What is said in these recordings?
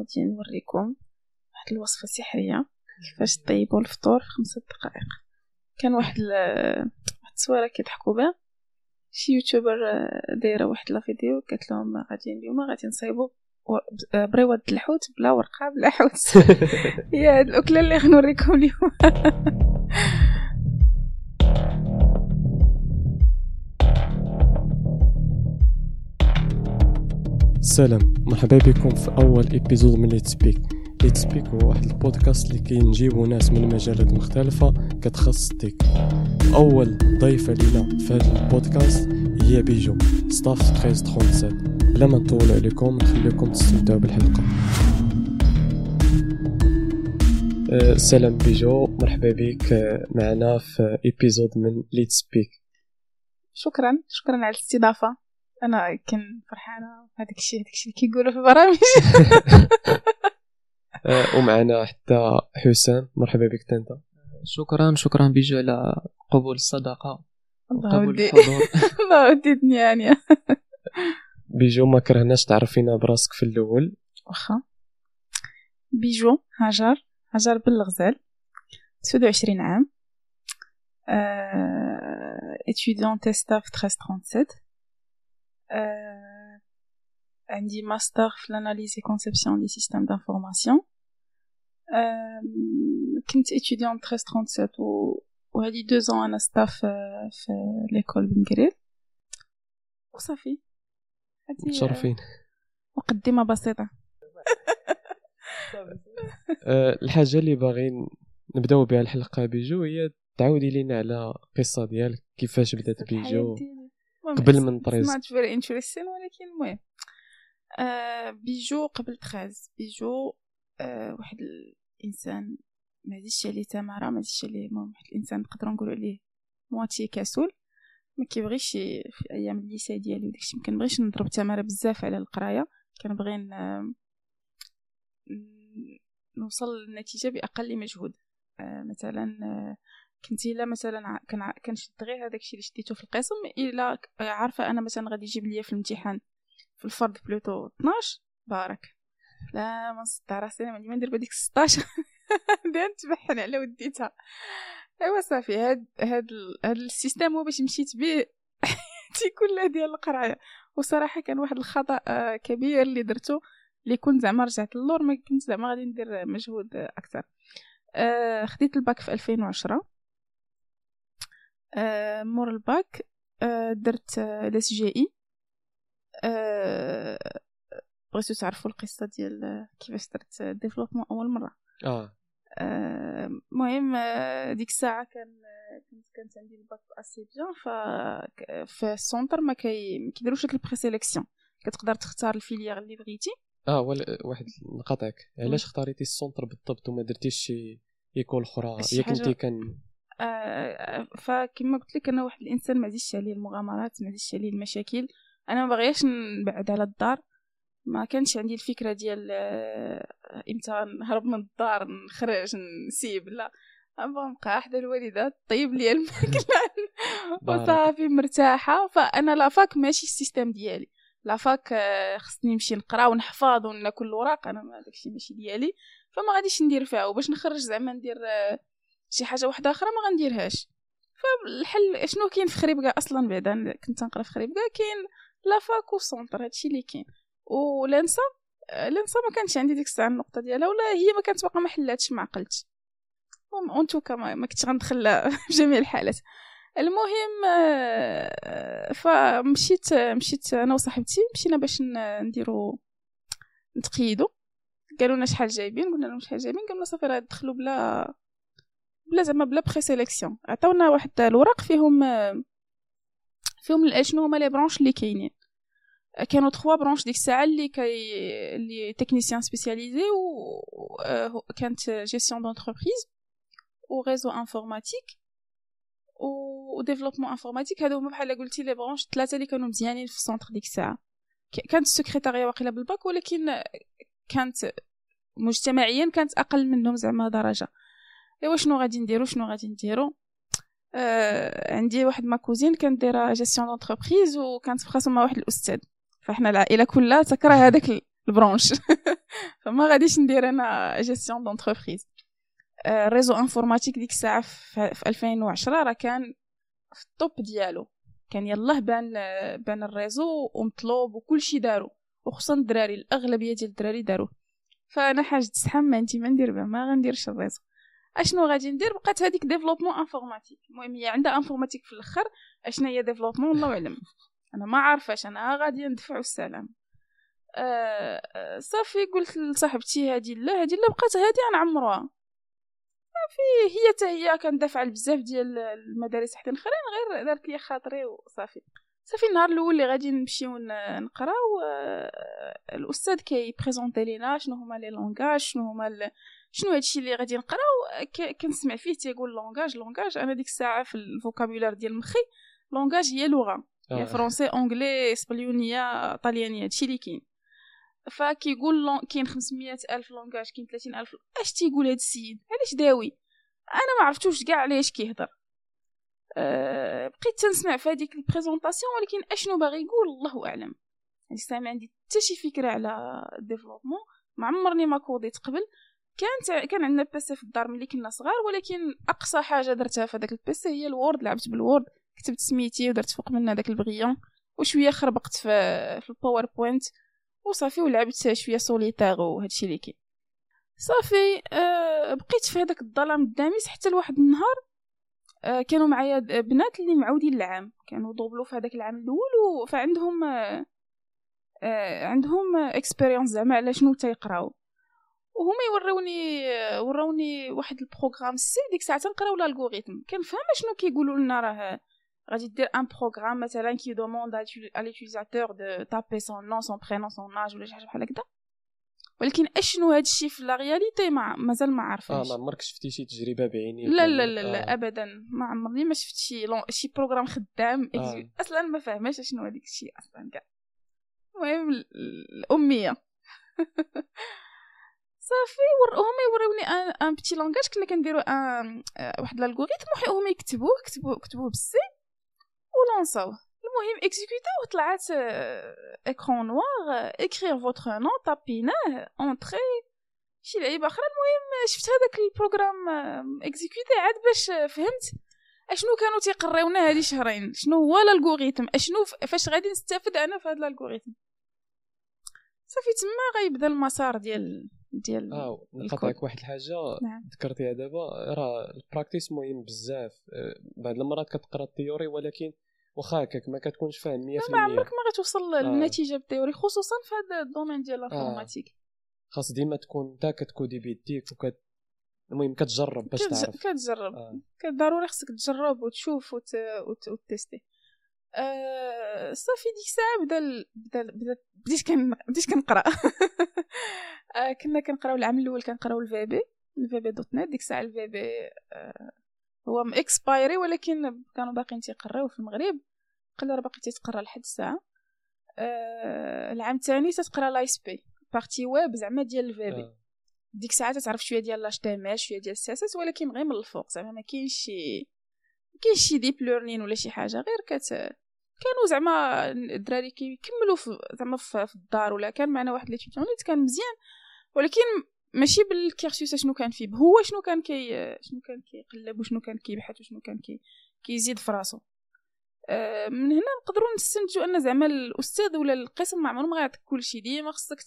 غادي نوريكم واحد الوصفة سحرية. كيفاش طيبوا الفطور في خمسة دقائق. كان واحد واحد التصويره كيضحكوا بها. شي يوتيوبر دايرة واحد لا فيديو قالت لهم غادي اليوم غادي نصايبوا بريوة الحوت بلا ورقة بلا حوت. هي هاد الأكلة اللي غنوريكم اليوم. السلام مرحبا بكم في أول épisode من Leet Speak Leet Speak هو واحد البودكاست اللي كينجيبو ناس من مجالات مختلفة كتخص ال tech أول ضيفة لينا في هذا البودكاست هي بيجو staff 1337 بلا ما نطول عليكم نخليكم تستمتعوا بالحلقة. أه، سلام بيجو مرحبا بك أه، معنا في épisode من Leet Speak شكرا شكرا على الاستضافة. أنا كن فرحانة هذاك الشيء هذاك الشيء كيقولوا في البرامج. أه، ومعنا حتى حسام. مرحبا بك انت شكرا شكرا بيجو على قبول الصداقة الله ودي الله ودي دنيانيا بيجو ما كرهناش تعرفينا براسك في الأول. واخا. بيجو هاجر هاجر بالغزال 29 عام. étudiante staff 1337 آه، عندي ماستر في l'analyse et conception des systèmes d'information. آه، كنت étudiante 1337 و وهذه deux ans أنا staff في l'école بن قرير وصافي متشرفين مقدمة بسيطة الحاجة اللي باغيين نبداو بها الحلقة بيجو هي تعاودي لينا على القصة ديالك كيفاش بدأت بيجو قبل من treize. ما very interesting ولكن المهم. آه بيجو قبل treize. بيجو آه واحد الإنسان ما زيدش عليه تماره ما زيدش عليه المهم واحد الإنسان نقدروا نقولوا عليه moitié كسول ما كيبغيش في أيام ال lycée ديالي وداكشي ما كنبغيش نضرب تماره بزاف على القراية. كنبغي نوصل للنتيجة بأقل مجهود. آه مثلا آه كنت إلا مثلا كنع- كنشد غير هذاك الشيء اللي شديته في القسم إلا عارفة أنا مثلا غادي يجيب ليا في الامتحان في الفرد بلوتو 12 بارك. لا ما نصدع راسي أنا ما ندير بهذيك 16 دير نتبحن على وديتها. أيوا صافي هاد هاد هاد السيستم هو باش مشيت به حياتي كلها ديال القراية. وصراحة كان واحد الخطأ آه، كبير اللي درته اللي كنت زعما رجعت للور ما كنت زعما غادي ندير مجهود أكثر. آه، خديت الباك في 2010 آه، مور الباك آه، درت ال SGI بغيتو تعرفوا القصة ديال آه، كيفاش درت développement أول مرة. آه. آه، المهم آه، ديك الساعة كان كنت كانت عندي ال bac assez bien ف في ال centre ما كي ما كيديروش داك ال présélection كتقدر تختار ال filière اللي بغيتي. آه ولا واحد نقاطعك علاش اختاريتي ال centre بالضبط وما درتيش شي école أخرى؟ يا كنتي كان آه، فكما قلت لك أنا واحد الإنسان ما زيدش عليه المغامرات ما زيدش عليه المشاكل. أنا ما باغياش نبعد على الدار. ما كانش عندي الفكرة ديال آه، إمتى نهرب من الدار نخرج نسيب لا. أبغى نبقى حدا الوالدة طيب لي الماكلة. وصافي مرتاحة. فأنا la fac ماشي ال système ديالي. la fac آه، خصني نمشي نقرا ونحفظ وناكل الوراق. أنا ما داكشي ماشي ديالي. فما غاديش ندير فيها. وباش نخرج زعما ندير آه، شي حاجة واحدة أخرى ما غنديرهاش. فالحل شنو كاين في خريبكا أصلا بعدا كنت نقرا في خريبكا كاين la fac و centre هادشي اللي كاين. و l'ENSA l'ENSA ما كانش عندي ديك الساعة النقطة ديالها ولا هي ما كانت باقا ما حلاتش ما عقلتش. en tout cas ما كنتش غندخل جميع الحالات. المهم آه، فمشيت مشيت أنا وصاحبتي مشينا باش نديرو نتقيدو. قالوا لنا شحال جايبين قلنا لهم شحال جايبين قالوا صافي راه دخلوا بلا بلا زعما بلا présélection عطاونا واحد الوراق فيهم فيهم شنو هما les branches اللي كاينين. كانوا trois branches ديك الساعة اللي كي اللي technicien spécialisé كانت gestion d'entreprise و réseau informatique و développement informatique هادو هما بحال قلتي les branches ثلاثة اللي كانوا مزيانين في ال centre ديك الساعة. كانت السكرتارية واقيلا بالباك ولكن كانت مجتمعيا كانت أقل منهم زعما درجة. ايوا شنو غادي نديرو؟ شنو غادي نديرو؟ آه عندي واحد ma cousine كانت دايره gestion d'entreprise وكانت في خاصه مع واحد الأستاذ. فإحنا العائلة كلها تكره هذاك ال- ال branche. فما غاديش ندير أنا gestion d'entreprise. réseau informatique ديك الساعة في في 2010 راه كان في ال top ديالو. كان يلاه بان بان ال réseau ومطلوب وكلشي دارو. وخصوصا الدراري الأغلبية ديال الدراري داروه فأنا حاجة تسحم ما انت ما ندير ما غنديرش ال réseau. أشنو غادي ندير؟ بقات هذيك développement informatique. المهم هي عندها informatique في الأخر. اشنا هي développement؟ الله اعلم أنا ما عارفاش. أنا غادي ندفعو السلام. آه، صافي قلت لصاحبتي هادي لا هادي لا بقات هادي نعمروها. صافي هي حتى هي كندافع بزاف ديال المدارس حتى اخرين غير دارت لي خاطري وصافي. صافي النهار الأول اللي غادي نمشيو نقراو آه، الأستاذ كي présente لينا شنو هما les langages شنو هما. شنو هادشي اللي غادي نقراو؟ ك- كنسمع فيه تيقول langage langage أنا ديك الساعة في ال vocabulaire ديال مخي langage هي لغة. آه. français anglais اسبانيوليه طاليانيه هادشي اللي كاين. فكيقول lang... كاين 500 ألف langage كاين 30 ألف. أش تيقول هاد السيد؟ علاش داوي؟ أنا ما عرفتوش كاع علاش كيهضر. أه بقيت تنسمع في هذيك ال présentation ولكن أشنو باغي يقول؟ الله أعلم. يعني ما عندي حتى شي فكرة على ال développement. ما عمرني ما كوديت قبل. كانت كان عندنا PC في الدار ملي كنا صغار ولكن أقصى حاجة درتها في هذاك البيسي هي ال Word لعبت بال Word كتبت سميتي ودرت فوق منها داك البغيون وشوية خربقت في في ال PowerPoint وصافي ولعبت شوية سوليتير وهادشي اللي كاين. صافي أه بقيت في هذاك الظلام الدامس حتى لواحد النهار أه كانوا معايا بنات اللي معودين العام كانوا دوبلو في هذاك العام الأول فعندهم أه أه عندهم expérience زعما على شنو تيقراو. وهما يوروني وراوني واحد ال programme. سي ديك الساعة تنقراو ال algorithme كنفهم شنو كيقولوا لنا راه غادي دير un programme مثلا qui demande à l'utilisateur de taper son nom son prénom son âge ولا شي حاجة بحال هكذا. ولكن أشنو هاد الشيء في la réalité؟ ما مازال ما آه عارفاش ما عمرك شفتي شي تجربة بعينيك لا لا؟ لا؟ لا آه. ابدا. ما عمرني ما شفت شي lang شي programme خدام. آه. أصلا ما فاهماش شنو هذيك الشيء أصلا كاع. المهم ال- الأمية. صافي ور... هما يوريوني un un petit langage كنا كنديرو un آه، واحد ال algorithme هما يكتبوه كتبوه كتبوه بال C ولونساوه المهم اكزيكوتاو طلعت écran noir écrire votre nom تابيناه entrer شي لعيبة أخرى. المهم شفت هذاك ال programme exécuté عاد باش آه، فهمت أشنو كانوا تيقريونا هادي شهرين؟ شنو هو ال algorithme أشنو فاش غادي نستافد أنا في هذا ال algorithme صافي تما غيبدا المسار ديال ديال آه. نقطعك واحد الحاجة. نعم. ذكرتيها دابا راه ال practice مهم بزاف. آه، بعض المرات كتقرا ال theory ولكن واخا هكاك ما كتكونش فاهم 100% ما عمرك ما غتوصل للنتيجة بال théorie خصوصا في هذا ال domaine ديال ال informatique. خاص ديما تكون انت كتكودي بيديك وكت المهم كتجرب باش تعرف. كتجرب. آه. ضروري خصك تجرب وتشوف وت... وت... وتستي أه... صافي ديك الساعة بدا. بدا ال- بدا بديت كن... بديت كنقرأ. أه كنا كنقراو العام الأول كنقراو ال VB ال VB.NET ديك الساعة ال VB أه... هو expiré ولكن كانوا باقيين تيقراو في المغرب. قال راه باقي تيتقرا لحد الساعة. أه... العام الثاني تتقرا l'ASP partie web زعما ديال ال VB آه. ديك الساعة تعرف شوية ديال l'HTM شوية ديال ال CSS ولكن غير من الفوق. زعما ما كاينش شي ما كاينش شي deep learning ولا شي حاجة. غير كت كانوا زعما الدراري كيكملوا في زعما في الدار ولا كان معنا واحد l'étudiant كان مزيان. ولكن ماشي بال cursus شنو كان فيه هو شنو كان كي شنو كان كيقلب وشنو كان كيبحث وشنو كان كي كيزيد في راسو. آه، من هنا نقدروا نستنتجوا أن زعما الأستاذ ولا القسم ما عمره ما غيعطيك كلشي ديما خصك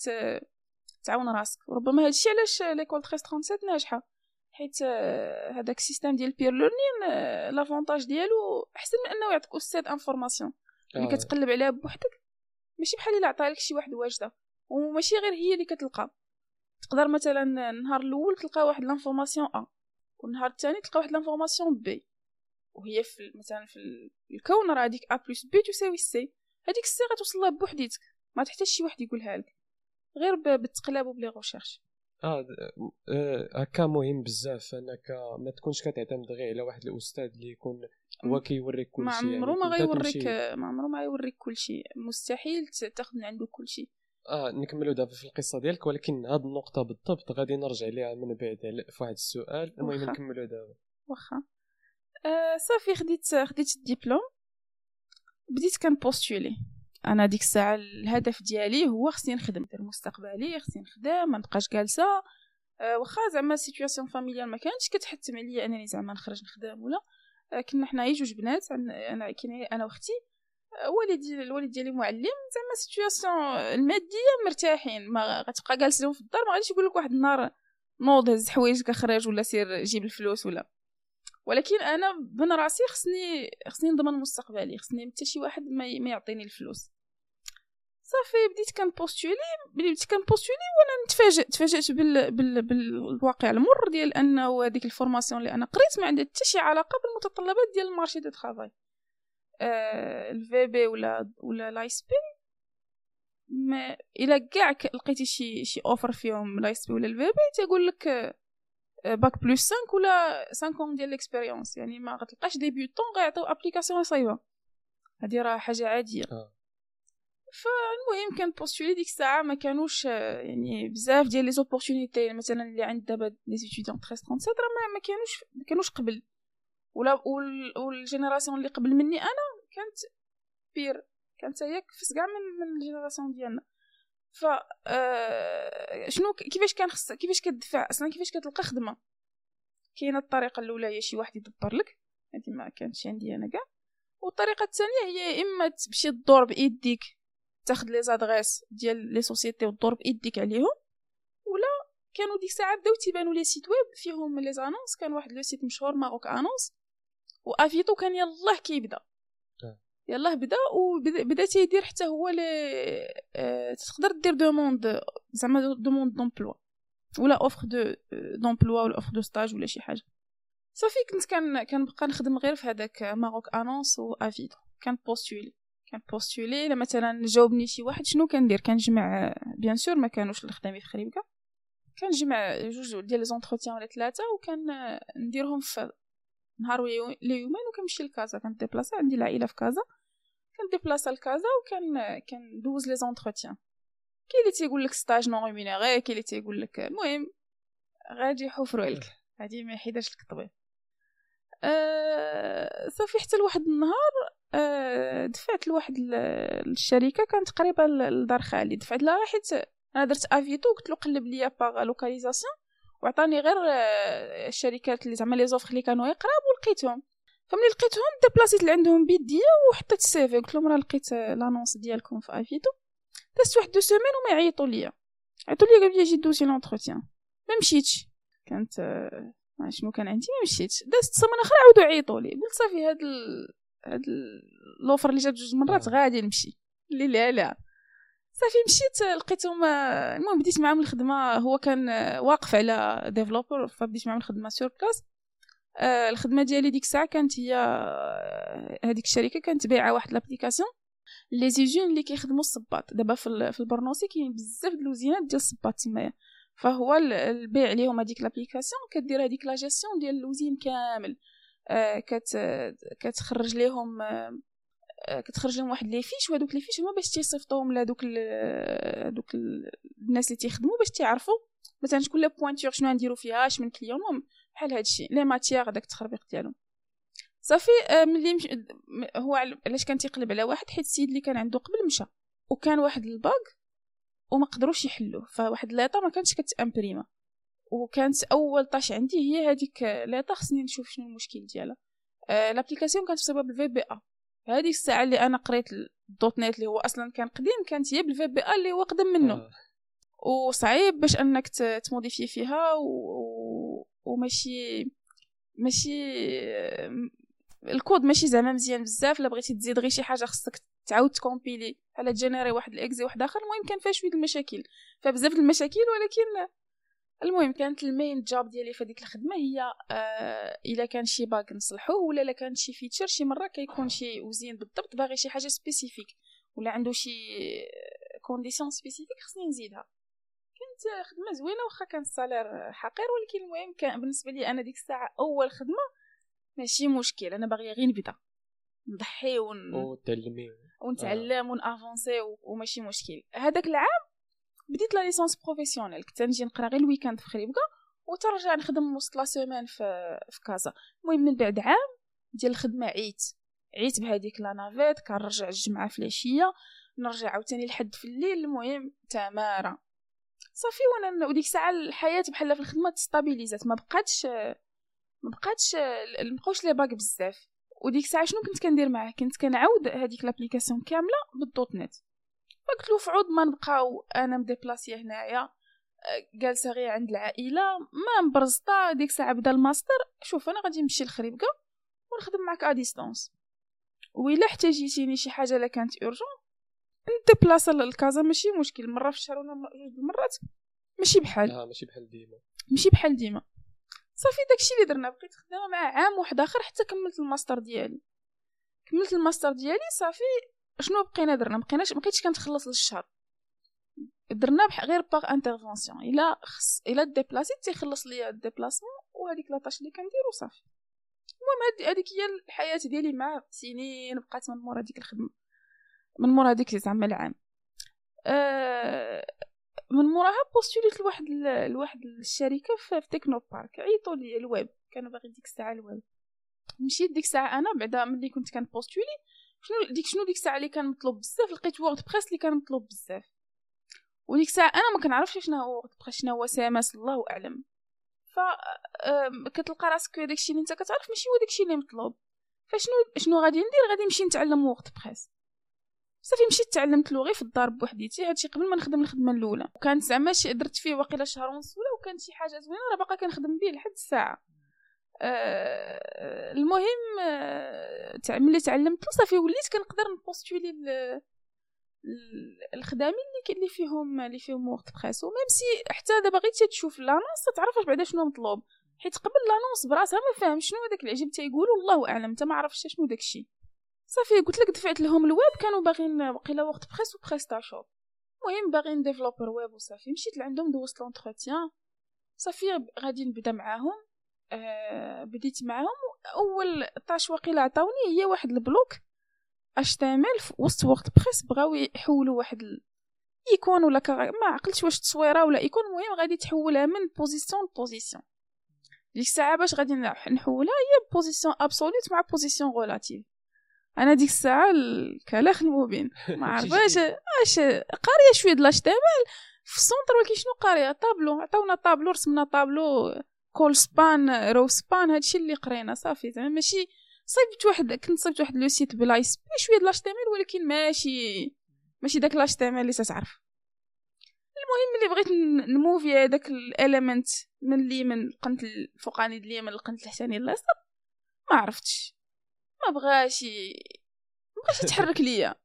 تعاون راسك. وربما هادشي علاش l'école 1337 ناجحة حيت آه، هذاك ال système ديال peer learning l'avantage ديالو أحسن من أنه يعطيك أستاذ information اللي آه. كتقلب عليها بوحدك ماشي بحال الا عطالك شي واحد واجدة وماشي غير هي اللي كتلقى. تقدر مثلا النهار الأول تلقى واحد l'information A والنهار الثاني تلقى واحد l'information B. وهي في مثلا في الكون راه هذيك A plus B تساوي C. هذيك ال C غتوصل لها بوحديتك ما تحتاج شي واحد يقولها لك. غير بالتقلاب وب les recherches آه آه، هكا مهم بزاف أنك ما تكونش كتعتمد غير على واحد الأستاذ اللي يكون هو كيوريك كل ما شيء عمرو ما أنت غيوريك ما عمرو ما غيوريك كلشي مستحيل ت- تاخذ من عنده كلشي آه نكملوا دابا في القصة ديالك ولكن هاد النقطة بالضبط غادي نرجع ليها من بعد في واحد السؤال. المهم. نكملوا دابا. واخا. آه صافي خديت خديت الدبلوم بديت كنبوستولي. أنا ديك الساعة الهدف ديالي هو خصني نخدم. ندير مستقبلي خصني نخدم ما نبقاش جالسة. أه واخا زعما ال situation familiale ما كانتش كتحتم عليا أنني زعما نخرج نخدم ولا. أه كنا حنايا جوج بنات أنا كاين أنا وأختي. والدي الوالد ديالي معلم زعما situation المادية مرتاحين. ما غتبقى جالس في الدار ما غاديش يقول لك واحد النهار نوض هز حوايجك خرج ولا سير جيب الفلوس ولا. ولكن أنا بن رأسي خصني خصني نضمن مستقبلي خصني حتى شي واحد ما, يعطيني الفلوس. صافي بديت كنبوستولي بديت كنبوستولي وأنا نتفاجئ تفاجأت بال... بال... بالواقع المر ديال أنه هذيك ال formation اللي أنا قريت ما عندها حتى شي علاقة بالمتطلبات ديال ال marché du travail آه ال VB ولا ولا l'ASP ما إلا كاع لقيتي شي شي offre فيهم l'ASP ولا ال VB تيقول لك bac plus 5 ولا 5 ديال l'expérience يعني ما غتلقاش débutant غيعطيو application صايبه هادي راه حاجة عادية. آه. فالمهم كانبوستولي ديك الساعة ما كانوش يعني بزاف ديال les opportunités مثلا اللي عند دابا les étudiants 1337 راه ما, ما كانوش ما كانوش قبل. ولا وال génération اللي قبل مني أنا كانت pire كانت هي كفس كاع من من ال génération ديالنا. ف آه شنو كيفاش كان خص كيفاش كتدفع أصلا كيفاش كتلقى خدمة؟ كاينة الطريقة الأولى هي شي واحد يدبر لك هذه ما كانتش عندي أنا كاع. والطريقة الثانية هي إما تمشي تدور بايديك تاخد les adresses ديال les sociétés وتدور بايديك عليهم. ولا كانوا ديك الساعة بداو تيبانوا les sites web فيهم les annonces كان واحد le site مشهور Maroc Annonces. و Avito كان يلاه كيبدأ. يلاه بدأ وبدأ تيدير حتى هو لي أه تقدر دير demande زعما demande d'emploi ولا offre de d'emploi ولا offre de stage ولا شي حاجة. صافي كنت كان كنبقى نخدم غير في هذاك Maroc Annonces و Avito كانبوستولي كانبوستولي إلا مثلا جاوبني شي واحد شنو كندير؟ كنجمع bien sûr ما كانوش الخدامي في خريبكه كنجمع جوج ديال les entretiens ولا ثلاثة وكان نديرهم في نهار ولا يومين وكنمشي لكازا كنديبلاصا عندي العائلة في كازا. كنديبلاصا لكازا وكان كندوز les entretiens. كاين اللي تيقول لك stage non rémunéré كاين اللي تيقول لك المهم غادي يحفروا لك. غادي ما يحيدش لك الطبيب أه صافي حتى لواحد النهار أه دفعت لواحد الشركة كانت قريبة لدار خالي دفعت لها حيت أنا درت Avito قلت له قلب ليا par localisation وعطاني غير الشركات اللي زعما les offres اللي كانوا يقراب ولقيتهم فملي لقيتهم ديبلاسيت لعندهم بيديا وحطيت ال CV قلت لهم راه لقيت l'annonce ديالكم في Avito دازت واحد deux semaines وما يعيطوا ليا. عيطوا ليا قالوا لي جي دوزي l'entretien ما مشيتش. كانت ما شنو كان عندي ما مشيتش. دازت سيمانه أخرى عاودوا عيطوا لي. قلت صافي هاد ال... هاد l'offre اللي جات جوج مرات غادي نمشي. اللي لا لا. صافي مشيت لقيتهم المهم بديت معاهم الخدمة هو كان واقف على développeur فبديت معاهم الخدمة sur place الخدمة ديالي ديك الساعة كانت هي هذيك الشركة كانت بايعة واحد l'application les usines اللي كيخدموا الصباط. دابا في, في البرنوسي كاين بزاف د الوزينات ديال الصباط تمايا فهو البيع عليهم هذيك l'application كدير هذيك لا ديال الوزين كامل. آه كت كتخرج ليهم آه كتخرج لهم واحد les fiches وهذوك les fiches هما باش تيصيفطوهم لهذوك دوك الناس اللي تيخدموا باش تعرفوا مثلا شكون la pointure شنو غنديروا فيها اش من client بحال هادشي les matières داك التخربيق ديالهم. صافي ملي مش... هو علاش كان تيقلب على واحد حيت السيد اللي كان عنده قبل مشى وكان واحد ال bug وما قدروش يحلوه فواحد la tâche ما كانتش كت imprima وكانت أول tâche عندي هي هذيك la tâche خصني نشوف شنو المشكل ديالها. آه l'application كانت بسبب الفي بي ا هذيك الساعة اللي أنا قريت ال .NET اللي هو أصلا كان قديم كانت هي ب VBA للي هو قدم منه. آه. وصعيب باش أنك ت modifier فيها و... وماشي ماشي الكود ماشي زعما مزيان بزاف. الا بغيتي تزيد غير شي حاجة خصك تعاود ت compiler على ت générer واحد ال exe واحد آخر المهم كان فيها شوية المشاكل. فبزاف المشاكل ولكن المهم كانت ال main job ديالي في هذيك الخدمة هي آه إلا كان شي bug نصلحوه ولا إلا كان شي feature شي مرة كيكون شي وزين بالضبط باغي شي حاجة spécifique ولا عنده شي condition spécifique خصني نزيدها. كانت خدمة زوينة واخا كان ال salaire حقير ولكن المهم كان بالنسبة لي أنا ديك الساعة أول خدمة ماشي مشكل أنا باغية غير نبدأ نضحي ون... ونتعلم ون avancer وماشي مشكل. هذاك العام بديت la licence professionnelle كنت نجي نقرا غير ال weekend في خريبكه وترجع نخدم وسط la semaine في في كازا. المهم من بعد عام ديال الخدمة عيت عيت بهذيك la navette كنرجع الجمعة في العشية نرجع عاوتاني لحد في الليل المهم تمارة. صافي وأنا وديك الساعة الحياة بحال في الخدمة ت stabilisات ما بقاتش ما بقاتش مبقاوش les bugs بزاف. وديك الساعة شنو كنت كندير معاه؟ كنت كنعاود هذيك l'application كاملة ب .NET. فقلت له فعوض ما نبقاو أنا م déplacية هنايا. جالسه غير عند العائلة ما مبرزطه ديك الساعة بدأ الماستر. شوف أنا غادي نمشي لخريبكه ونخدم معك à distance وإلا احتاجيتيني شي حاجة لا كانت urgent ن déplaça للكازا ماشي مشكل مرة في الشهر ولا جوج المرات ماشي بحال. آه ماشي بحال ديما. ماشي بحال ديما. صافي داكشي اللي درنا. بقيت خدامة مع عام واحد آخر حتى كملت الماستر ديالي. كملت الماستر ديالي صافي. شنو بقينا درنا؟ مبقيناش مبقيتش كنتخلص للشهر. درنا ب غير par intervention إلا خص إلا déplacيت تيخلص ليا ال déplacement وهذيك la tâche اللي كندير وصافي المهم هذيك هي الحياة ديالي مع سنين بقات من مورا ديك الخدمة. من مورا هذيك زعما العام. أه من موراها postulيت لواحد لواحد الشركة في تكنو بارك عيطوا لي الويب. كانوا باغي ديك الساعة الويب. مشيت ديك الساعة أنا بعدا ملي كنت كن postuler شنو ديك شنو ديك الساعة اللي كان مطلوب بزاف لقيت WordPress اللي كان مطلوب بزاف. وديك الساعة أنا ما كنعرفش شنو هو WordPress شنو هو CMS الله أعلم. ف كتلقى راسك داكشي اللي أنت كتعرف ماشي هو داكشي اللي مطلوب. فشنو شنو غادي ندير؟ غادي نمشي نتعلم WordPress. صافي مشيت تعلمت لغي في الدار بوحديتي هادشي قبل ما نخدم الخدمة الأولى. وكانت زعما درت فيه واقيلا شهر ونص ولا وكانت شي حاجة زوينة راه باقا كنخدم به لحد الساعة. آه المهم آه ملي تعلمت صافي وليت كنقدر ن postuler الخدامين اللي اللي فيهم اللي فيهم WordPress. و même si حتى دابا غير تشوف l'annonce تعرف بعدا شنو مطلوب. حيت قبل l'annonce براسها ما فاهم شنو هذاك العجب تيقولوا الله أعلم انت ما عرفتش شنو داكشي صافي قلت لك دفعت لهم الويب كانوا باغيين وقيلا WordPress شوب. المهم باغيين développeur web وصافي. مشيت لعندهم دوزت l'entretien صافي غادي نبدا معاهم. بديت معاهم. أول tâche وقيلا عطاوني هي واحد ال bloc ال في وسط WordPress بغاو يحولوا واحد icône ولا كار... ما عقلتش واش تصويرة ولا icône المهم غادي تحولها من position ل position ديك الساعة باش غادي نحولها هي position absolute مع position relative أنا ديك الساعة الكلاخ المبين. ما عرفاش اش قاريه شوية د l'HTML في ال center ولكن شنو قاريه طابلو عطاونا طابلو رسمنا tableau colspan rowspan هادشي اللي قرينا صافي. زعما ماشي صيبت واحد كنت صيبت واحد le site ب l'ASP شوية د تي ولكن ماشي ماشي داك l'HT اللي تتعرف. المهم اللي بغيت ن mover هذاك ال élément من اليمين القنت الفوقاني د اليمين القنت التحتاني اليسار ما عرفتش. ما بغاش ما بغاش يتحرك ليا.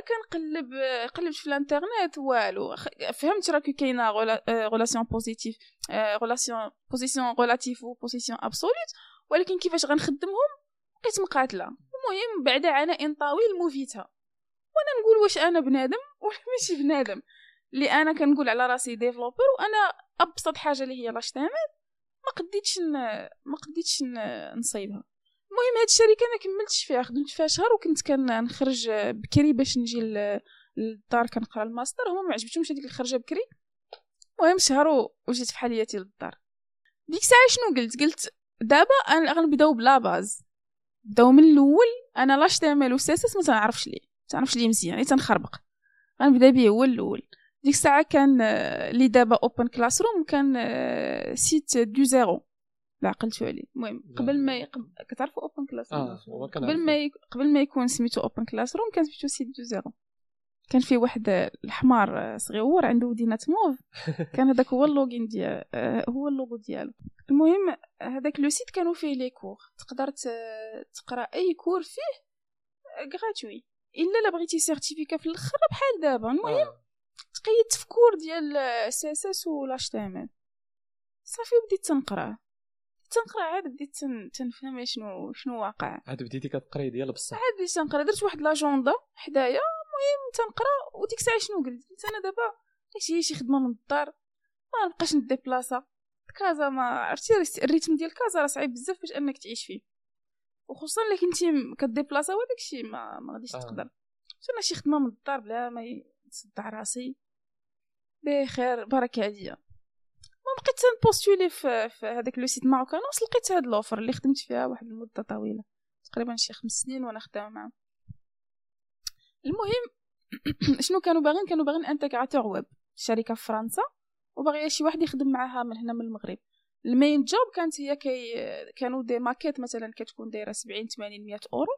كنقلب قلبت في الانترنت والو. فهمت راه كاينة relation positive relation position relative position absolute ولكن كيفاش غنخدمهم؟ بقيت مقاتلة. المهم بعد عناء طويل movيتها وأنا نقول واش أنا بنادم ولا ماشي بنادم. اللي أنا كنقول على راسي développeur وأنا أبسط حاجة اللي هي لاش ما قديتش ما قديتش نصيبها. المهم هاد الشركة ما كملتش فيها خدمت فيها شهر وكنت كنخرج بكري باش نجي للدار كنقرا الماستر. هما ما عجبتهمش هذيك الخرجة بكري. المهم شهر وجيت في حالياتي للدار. ديك الساعة شنو قلت؟ قلت دابا غنبداو ب la base. بداو من الأول أنا l'HTML و CSS ما تنعرفش ليه تنعرفش ليه مزيان يعني تنخربق. غنبدا به هو الأول. ديك الساعة كان لي دابا OpenClassrooms كان Site du Zéro. لا عقلتو عليه. المهم قبل ما. كتعرفوا OpenClassrooms آه قبل ما ي... قبل ما يكون سميتو OpenClassrooms كان سميتو Site du Zéro. كان فيه واحد الحمار صغيور عنده ودينات موف. كان هذاك هو اللوغين ديال هو اللوغو ديالو. المهم هذاك le site كانوا فيه les cours تقدر تقرا أي cours فيه gratuit إلا لا بغيتي certificat في الآخر بحال دابا. المهم آه. تقيد تفكور ديال CSS ولا HTML. صافي بديت تنقراه تنقرا عاد بديت تنفهم شنو شنو واقع. عاد بديتي كتقراي ديال بصح. عاد بديت تنقرا درت واحد l'agenda حدايا المهم تنقرا وديك الساعة شنو قلت؟ قلت أنا دابا داكشي شي خدمة من الدار؟ ما نبقاش نديبلاصا كازا ما عرفتي ال rythme ديال كازا راه صعيب بزاف باش أنك تعيش فيه. وخصوصا إلا كنتي كديبلاصا وداك الشيء ما ما غاديش آه. تقدر. أنا شي خدمة من الدار بلا ما يصدع راسي. بخير بركه عليا. بقيت نpostuler في, في هذاك le site ماروكانوس لقيت هاد l'offre اللي خدمت فيها واحد المده طويلة. تقريبا شي خمس سنين وأنا خدامة معاهم. المهم شنو كانوا باغيين؟ كانوا باغيين intégrateur web. شركة في فرنسا. وباغيه شي واحد يخدم معاها من هنا من المغرب. ال main job كانت هي كي كانوا des maquettes مثلا كتكون دايرة 70 80 100 أورو.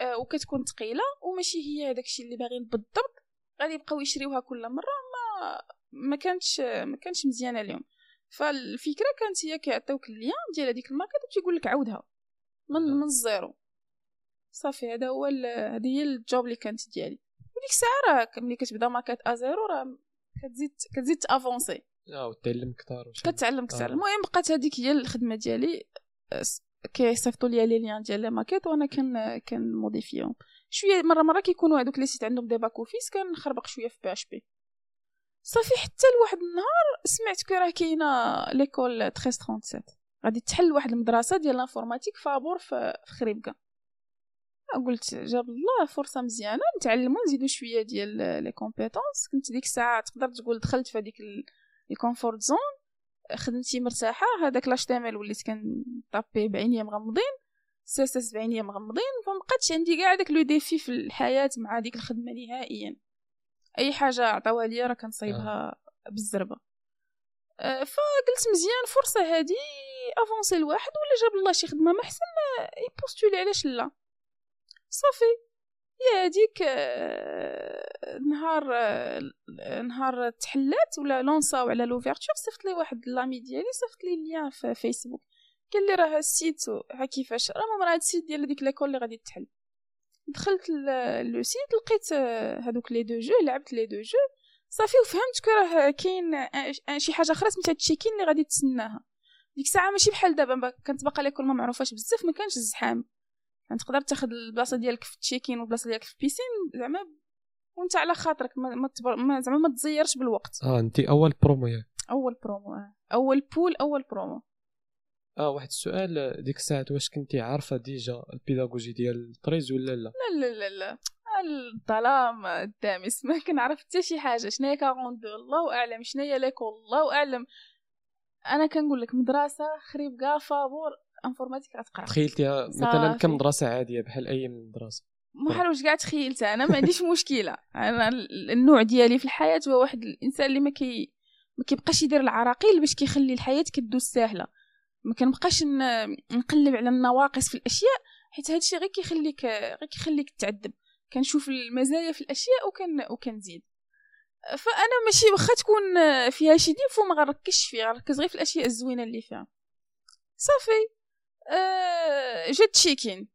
آه وكتكون ثقيله وماشي هي داكشي اللي باغيين بالضبط. غادي يبقاو يشريوها كل مرة. ما ما كانتش ما كانتش مزيانة اليوم. فالفكرة كانت هي كيعطيوك ال lien ديال هذيك الماركت وتيقول لك عاودها. من من ال zéro. صافي هذا هو هذه هي ال job اللي كانت ديالي. وديك الساعة راه ملي كتبدا maquette à zéro راه كتزيد كتزيد تavancer. آه وتعلم كثار كتعلم كثر آه. المهم بقات هذيك هي الخدمة ديالي. كيصيفطوا لي les liens ديال les maquettes وأنا كان كنmodifier هم. شوية مرة مرة كيكونوا هذوك les sites عندهم des back-office كنخربق شوية في PHP. صافي حتى لواحد النهار سمعت que راه كاينة l'école 1337 غادي تحل واحد المدرسة ديال ال informatique فابور في خريبكا. قلت جاب الله فرصة مزيانة نتعلموا نزيدو شوية ديال les compétences. كنت ديك الساعة تقدر تقول دخلت في هذيك ال comfort zone خدمتي مرتاحة. هذاك l'HTML وليت كنtaper بعينيا مغمضين CSS بعينيا مغمضين فمبقاتش عندي كاع داك le défi في الحياة مع ديك الخدمة نهائيا. أي حاجة عطاوها ليا راه كنصايبها بالزربة. أه، فقلت مزيان فرصه هادي avancer الواحد ولا جاب الله شي خدمة ما أحسن يpostuler علاش لا. صافي يا هذيك آه، نهار آه، نهار تحلات ولا lancer او على l'ouverture صيفط لي واحد l'ami ديالي صيفط لي lien في فيسبوك. قال لي راه ال site ها كيفاش؟ راه راه هاد ال site ديال هذيك l'école اللي غادي تحل. دخلت le site لقيت آه، هادوك les deux jeux لعبت les deux jeux. صافي وفهمت que راه كاين شي حاجة أخرى سميتها check-in اللي غادي تسناها. ديك الساعة ماشي بحال دابا كانت باقا l'école ما معروفاش بزاف ما كانش الزحام يعني تقدر تاخذ البلاصة ديالك في ال check-in والبلاصة ديالك في ال piscine زعما وانت على خاطرك ما, ما, تبر... ما زعما ما تزيرش بالوقت. آه انت أول برومو ياك أول برومو آه. أول pool أول برومو. آه واحد السؤال ديك الساعات واش كنتي عارفة déjà ال pédagogie ديال ال treize ولا لا؟ لا لا لا لا. الظلام الدامس. ما كنعرف حتى شي حاجة. شنو هي 42 الله أعلم. شنو هي l'école الله أعلم. أنا كنقول لك مدرسة خريبكا فابور informatique غتقرأ. تخيلتيها مثلا كمدرسه عادية بحال أي مدرسة؟ بحال واش كاع تخيلتها. أنا ما عنديش مشكلة. أنا النوع ديالي في الحياة هو واحد الإنسان اللي ما كي ما كيبقاش يدير العراقيل باش كيخلي الحياة كدوز ساهلة. ما كنبقاش نقلب على النواقص في الأشياء حيت هادشي غير كيخليك غير كيخليك تعذب. كنشوف المزايا في الأشياء وكن وكنزيد. فأنا ماشي واخا تكون فيها شي défauts ما غنركزش فيه غنركز غير في الأشياء الزوينة اللي فيها. صافي. أه جات check-in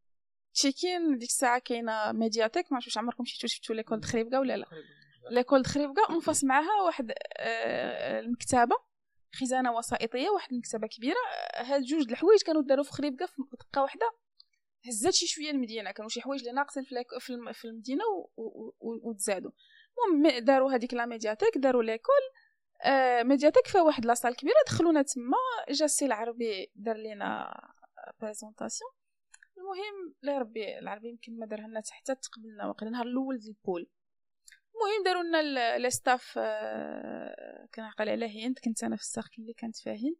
check-in ديك الساعة كاينة médiathèque ما واش عمركم شفتو شفتو l'école دخريبكا ولا لا؟ l'école دخريبكا en face معاها واحد أه المكتبة. خزانة وسائطية واحد المكتبة كبيرة. هاد جوج الحوايج كانوا داروا في خريبكا في دقة واحدة. هزات شي شوية المدينة كانوا شي حوايج اللي ناقصين في المدينة وتزادوا. المهم داروا هذيك la médiathèque داروا l'école. آه médiathèque فيها واحد la salle كبيرة دخلونا تما. جا السي العربي دار لينا présentation المهم لا ربي العربي يمكن ما لنا حتى تقبلنا. وقيلا النهار الأول ديال ال pool. المهم داروا لنا les staffs آه كنعقل على هند كنت أنا في الساقي اللي كانت فيها هند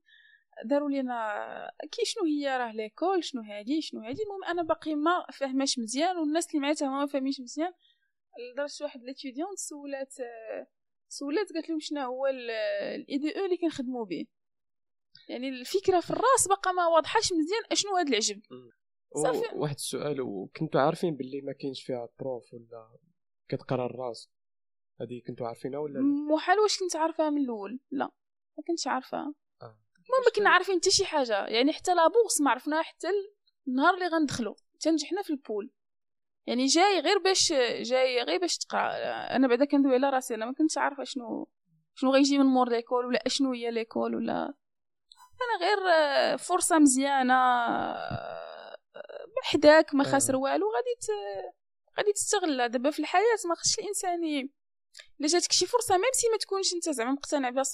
داروا لينا كي شنو هي راه l'école شنو هادي شنو هادي. المهم أنا باقي ما فاهماش مزيان والناس اللي معايا ما فاهمينش مزيان. لدرجة واحد l'étudiant سولات سولات قالت لهم شنو هو ال IDE اللي كنخدموا به. يعني الفكرة في الراس بقى ما واضحاش مزيان أشنو هذا العجب. صافي. واحد السؤال وكنتوا عارفين باللي ما كاينش فيها prof ولا كتقرا الراس؟ هذه كنتوا عارفينها ولا محال واش كنت عارفاها من الأول؟ لا ما كنتش عارفاها آه. ما كنا عارفين حتى شي حاجة يعني حتى la bourse ما عرفناها حتى النهار اللي غندخلو. تنجحنا في ال pool. يعني جاي غير باش جاي غير باش تقرأ. أنا بعدا كندوي على راسي أنا ما كنتش عارفة شنو شنو غيجي من مور l'école ولا أشنو هي l'école ولا. أنا غير فرصة مزيانة حداك ما خاسر والو غادي غادي تستغلها. دابا في الحياة ما خصش الإنسان إلا جاتك شي فرصة même si ما تكونش أنت زعما مقتنع بها 100%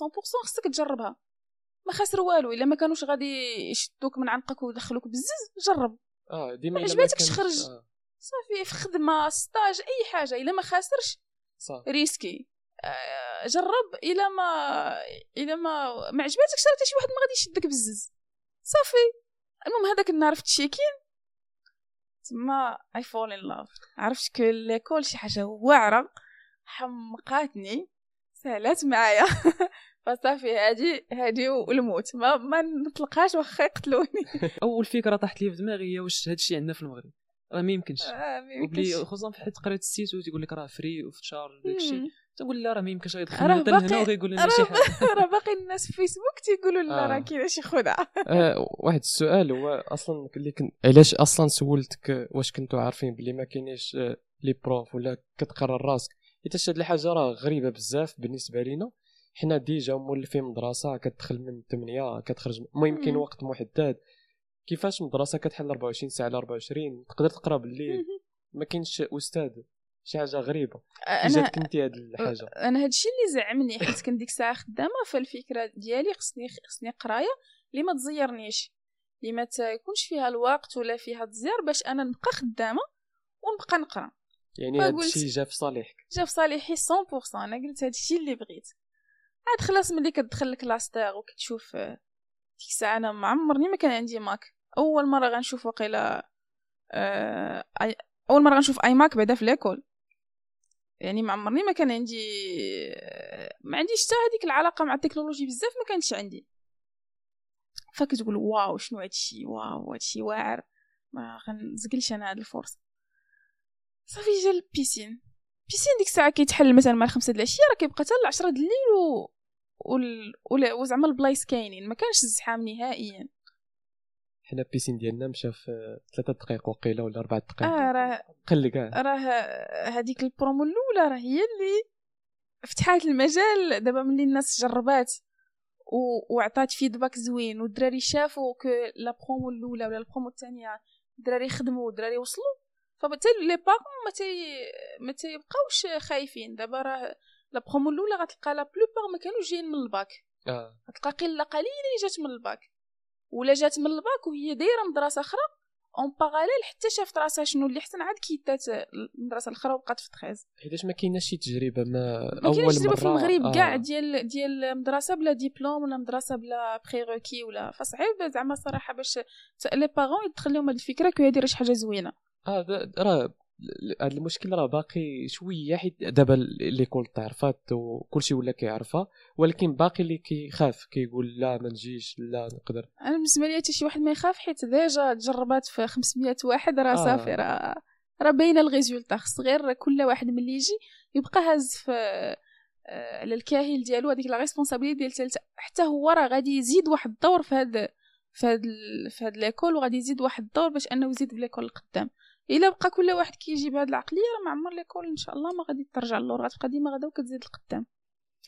خصك تجربها. ما خاسر والو إلا ما كانوش غادي يشدوك من عنقك ويدخلوك بزز جرب. آه ديما ما عجباتكش خرج. آه. صافي في خدمة stage أي حاجة إلا ما خاسرش صافي. risquer آه جرب إلا ما إلا ما ما عجباتكش راه شي واحد ما غادي يشدك بزز. صافي. المهم هذاك النهار في check-in تما I fell in love عرفت que l'école شي حاجة واعرة. حمقاتني سهلات معايا. فصافي هادي هادي والموت. ما ما نطلقهاش واخا يقتلوني. أول فكرة طاحت لي في دماغي هي واش هذا الشيء عندنا في المغرب. راه ما يمكنش. آه،. خصوصا في حيت قريت ال site وتيقول لك راه free of charge وداك الشيء. مم. تقول لا راه ما يمكنش. باقي- لهنا وغيقول لنا شي حاجة. راه باقي الناس في فيسبوك تيقولوا لا آه. راه كاينة شي خدعة. آه واحد السؤال هو أصلا اللي كنت علاش أصلا سولتك آه، واش كنتوا عارفين بلي ما كاينيش آه، les profs ولا كتقرر راسك؟ حيت هاد الحاجة راه غريبة بزاف بالنسبة لينا. حنا déjà مولفين مدرسة كتدخل من 8 كتخرج المهم كاين. وقت محدد. كيفاش مدرسة كتحل 24 ساعة على 24 تقدر تقرأ بالليل. ما كاينش أستاذ. شي حاجة غريبة. أنا انت هاد الحاجة. أنا هادشي اللي زعمني حيت كنت ديك الساعة خدامة فالفكرة ديالي خصني خصني قراية اللي ما تزيرنيش. اللي ما تكونش فيها الوقت ولا فيها تزير باش أنا نبقى خدامة ونبقى نقرأ. يعني فقلت- الشيء جا في صالحك. جا في صالحي 100% أنا قلت هادشي اللي بغيت. عاد خلاص ملي كتدخل ل cluster وكتشوف ديك الساعة أنا ما عمرني ما كان عندي Mac. أول مرة غنشوف وقيلا أي- أول مرة غنشوف أي Mac بعدا في l'école يعني ما عمرني ما كان عندي آه، ما عنديش حتى هذيك العلاقة مع التكنولوجي بزاف ما كانتش عندي. فكتقول واو شنو هادشي؟ واو هادشي واعر. ما غنزقلش أنا هاد الفرصة. صافي جا ال piscine piscine ديك الساعة كيتحل مثلا مع الخمسة د العشية راه كيبقى حتى العشرة د الليل و... وال... ولا- وزعما البلايص كاينين. ما كانش الزحام نهائيا. حنا ال piscine ديالنا مشى في ثلاثة دقائق وقيلة ولا أربعة دقائق آه راه قل كاع. راه هذيك البرومو الأولى راه هي اللي فتحات المجال. دابا ملي الناس جربات و... وعطات feedback زوين والدراري شافوا que la promo الأولى ولا البرومو الثانية الدراري خدموا والدراري وصلوا. فبالتالي les parents ما تي ما تيبقاوش خايفين. دابا راه la promo الأولى غتلقى la plupart ما كانوش جايين من الباك. آه. غتلقى قله قليلة اللي جات من الباك. ولا جات من الباك وهي دايرة مدرسة أخرى en parallèle حتى شافت راسها شنو اللي حسن عاد quittات المدرسة الأخرى وبقات في treize حيتاش ما كايناش شي تجربة ما ما أول كاينش تجربه مرة. في المغرب آه. كاع ديال ديال مدرسة بلا ديبلوم ولا مدرسة بلا prérequis ولا فصعيب زعما صراحة باش les parents يدخل لهم هاد الفكرة que هادي راه شي حاجة زوينة. آه دا- راه هذا المشكل راه باقي شوية حيت دابا l'école تعرفات وكلشي ولا كيعرفها ولكن باقي اللي كيخاف كيقول لا ما نجيش لا نقدر. أنا بالنسبة لي حتى شي واحد ما يخاف حيت déjà تجربات في 500 واحد راه آه. صافي راه راه باينة ال résultat. خص غير كل واحد ملي يجي يبقى هاز في آه، على الكاهل ديالو هذيك la responsabilité ديال تالت. حتى هو راه غادي يزيد واحد الدور في هاد في هاد في هاد l'école وغادي يزيد واحد الدور باش أنه يزيد ب l'école القدام. إلا بقى كل واحد كيجي بهاد العقلية راه ما عمر l'école إن شاء الله ما غادي ترجع للور غتبقى ديما غدا وكتزيد القدام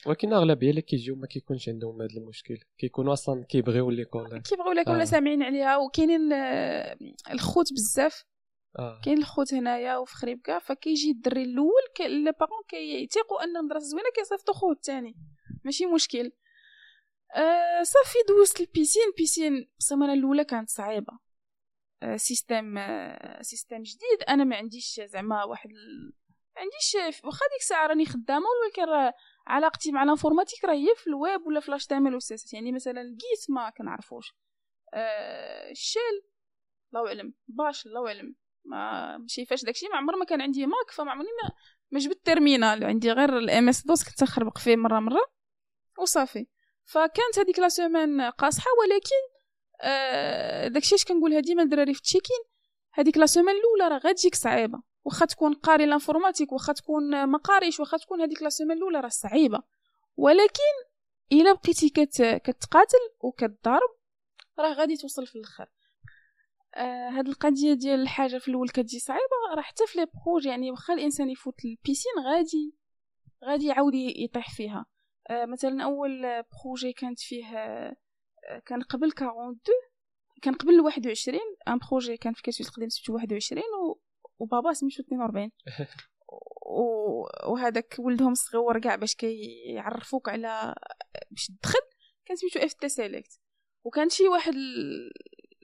ولكن أغلبية اللي كيجيو ما كيكونش عندهم هذا المشكل. كيكونوا أصلا كيبغيو l'école. كيبغيو l'école آه. سامعين عليها وكاينين آه، الخوت بزاف. آه. كاين الخوت هنايا وفي خريبكة فكيجي الدري الأول les parents كيتيقوا أن المدرسة زوينة كيصيفطوا خوت الثاني ماشي مشكل. آه صافي دوزت ال piscine ال piscine السمانة الأولى كانت صعيبة. آه système آه système جديد. أنا ما عنديش زعما واحد. ما عنديش واخا ديك الساعة راني خدامة ولكن علاقتي مع ال informatique هي في الويب ولا في ال HTML يعني مثلا ال Git ما كنعرفوش. آه ال shell الله أعلم. باش الله أعلم. ما ما شايفاش داكشي. ما عمر ما كان عندي Mac فما عمرني ما ما جبت terminal عندي غير ال MS-DOS كنت نخربق فيه مرة مرة. وصافي فكانت هذيك la semaine قاصحة ولكن آه داكشي اش كنقولها ديما الدراري في ال check-in هذيك la semaine الأولى راه غتجيك صعيبة واخا تكون قاري l'informatique واخا تكون ما قاريش واخا تكون هذيك la semaine الأولى راه صعيبة. ولكن إلا بقيتي كت كتقاتل وكتضارب راه غادي توصل في الآخر. آه هاد القضية ديال الحاجة في الأول كتجي صعيبة راه حتى في les projets يعني واخا الإنسان يفوت ال piscine غادي غادي يعاود يطيح فيها. آه مثلا أول projet كانت فيه آه كان قبل 42 كان قبل 21 ان بروجي كان في كاسوس القديم سميتو 21 و... وبابا سميتو 42 و... وهذاك ولدهم الصغيور كاع باش كيعرفوك على باش تدخل كان سميتو اف تي سيليكت وكان شي واحد ال-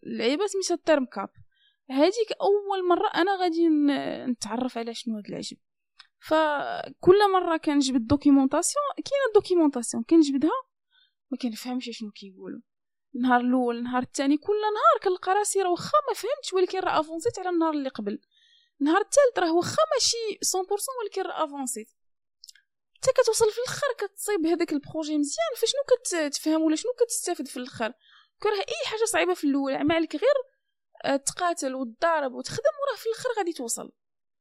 اللعيبة سميتها الترم كاب هذيك أول مرة أنا غادي نتعرف على شنو هاد العجب. فكل مرة كنجبد الدوكيومونطاسيون كاينة الدوكيومونطاسيون كنجبدها ما كنفهمش شنو كيقولوا. النهار الأول النهار الثاني كل نهار كنلقى راسي راه واخا ما فهمتش ولكن راه avancيت على النهار اللي قبل. النهار الثالث راه واخا ماشي 100% ولكن راه avancيت حتى كتوصل في الآخر كتصيب هذاك ال projet مزيان فشنو كتفهم ولا شنو كتستافد في الآخر؟ كره أي حاجة صعيبة في الأول ما عليك غير آه، تقاتل وتضارب وتخدم وراه في الآخر غادي توصل.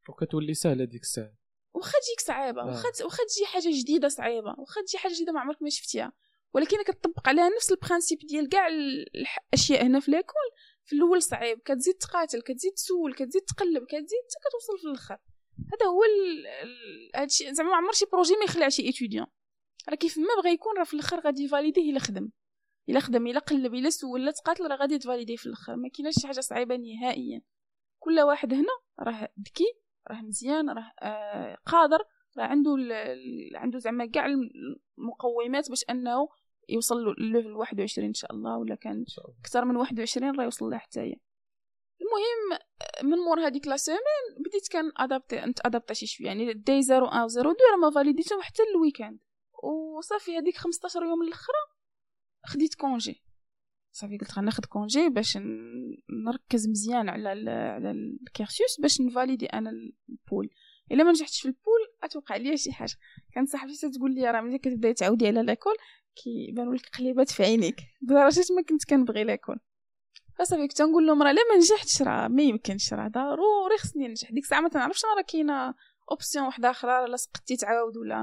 وكتولي سهلة ديك الساعة. واخا تجيك صعيبة آه. واخا واخا تجي حاجة جديدة صعيبة واخا تجي حاجة جديدة ما عمرك ما شفتيها. ولكن كتطبق عليها نفس ال principe ديال كاع الاشياء هنا في l'école في الأول صعيب كتزيد تقاتل كتزيد تسول كتزيد تقلب كتزيد حتى كتوصل في الأخر. هذا هو هادشي زعما ما عمر شي projet ما يخلع شي étudiant راه كيف ما بغى يكون راه في الأخر غادي يvalidيه إلا خدم. إلا خدم إلا قلب إلا سول إلا تقاتل راه غادي تvalidيه في الأخر. ما كايناش شي حاجة صعيبة نهائيا. كل واحد هنا راه ذكي راه مزيان راه آه قادر عنده ال- عنده زعما كاع المقومات باش انه يوصل ل level 21 إن شاء الله ولا كان أكثر من 21 راه يوصل لها حتى هي. المهم من مور هذيك la semaine بديت كان adaptée أنت adaptée شي شوية يعني day 0 1 و 0 2 راه ما validيتهم حتى ال weekend. وصافي هذيك 15 يوم الأخرى خديت congé صافي قلت غناخد congé باش نركز مزيان على ال على ال cursus باش نvalidي أنا ال pool. إلا ما نجحتش في ال pool أتوقع ليا شي حاجة. كانت صاحبتي تقول لي راه ملي كتبداي تعاودي على l'alcool كيبانوا لك قليبات في عينيك. لدرجة ما كنت كنبغي l'alcool فصافي كنت نقول لهم راه لا ما نجحتش راه ما يمكنش راه ضروري خصني ننجح ديك الساعة ما تنعرفش راه كاينة option واحدة أخرى لا سقطتي تعاود ولا.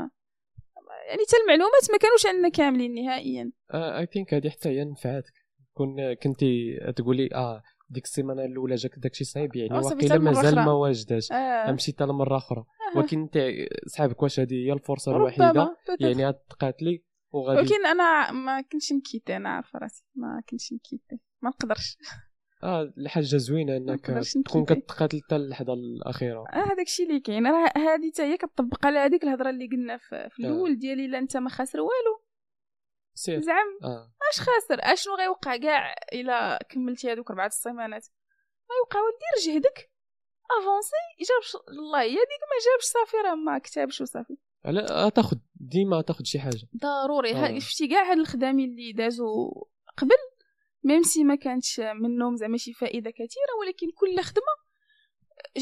يعني حتى المعلومات ما كانوش عندنا كاملين نهائيا. I think هذه حتى هي نفعاتك كون كنتي تقولي آه ديك السيمانة الأولى جاك داكشي صعيب يعني واقيلا مازال. ما واجداش آه. حتى لمرة أخرى. آه. ولكن انت صحابك واش هذه هي الفرصة الوحيدة. يعني غتقاتلي وغادي. ولكن أنا ما كنتش نكيتي أنا عارفة راسي ما كنتش نكيتي ما نقدرش. آه الحاجة زوينة إنك تكون. كتقاتل حتى اللحظة الأخيرة. آه هذاك الشيء اللي كاين. راه هذه حتى هي كتطبق على هذيك الهضرة اللي قلنا في, في آه. الأول ديالي لا أنت ما خاسر والو. سير. زعم. آه. أش خاسر؟ أشنو غيوقع؟ كاع إلا كملتي هذوك أربعة ال semaineات ما يوقع دير جهدك avancي جابش الله هي ديك ما جابش صافي راه ما كتبش وصافي على تاخذ ديما تاخذ شي حاجة ضروري آه. شفتي كاع هاد الخدامين اللي دازوا قبل même si ما كانتش منهم زعما شي فائده كثيره ولكن كل خدمه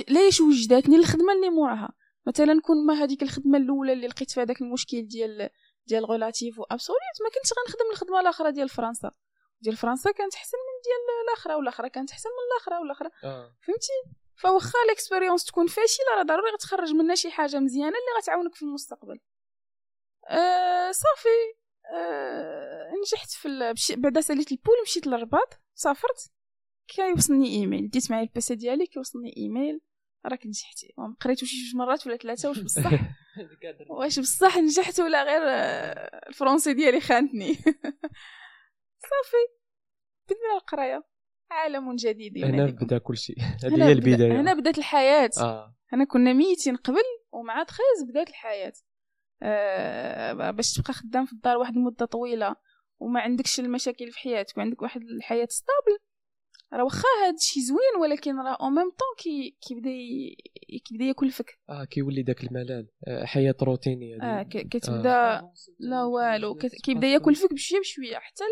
ليش وجداتني الخدمه اللي موراها مثلا كون ما هذيك الخدمه الاولى اللي لقيت فيها داك المشكل ديال ديال relative و absolute ما كنتش غنخدم الخدمه الاخرى ديال فرنسا ديال فرنسا كانت احسن من ديال الاخرى والاخرى كانت احسن من الاخرى والاخرى آه فهمتي فواخا ال expérience تكون فاشلة راه ضروري غتخرج منها شي حاجة مزيانة اللي غتعاونك في المستقبل. آه صافي. آه نجحت في ال... بش... بعدا ساليت ال pool مشيت للرباط سافرت. كيوصلني إيميل. ديت معايا ال PC ديالي كيوصلني إيميل. راك نجحتي وما قريتو شي جوج مرات ولا ثلاثة واش بصح؟ واش بصح نجحت ولا غير آه، ال français ديالي خانتني؟ صافي. بدينا القراية. عالم جديد هنا. بدا كل شيء. هذه هي بدا- البداية. هنا بدات الحياة. آه. هنا كنا ميتين قبل ومع 13 بدات الحياة. آه باش تبقى خدام في الدار واحد المده طويلة وما عندكش المشاكل في حياتك وعندك واحد الحياة stable راه واخا هاد الشيء زوين ولكن راه au même temps كي كيبدا كيبدا ياكلفك آه كيولي داك الملل. آه، حياة روتينية آه كتبدا لا والو كيبدا ياكل فيك بشوية بشوية. حتى.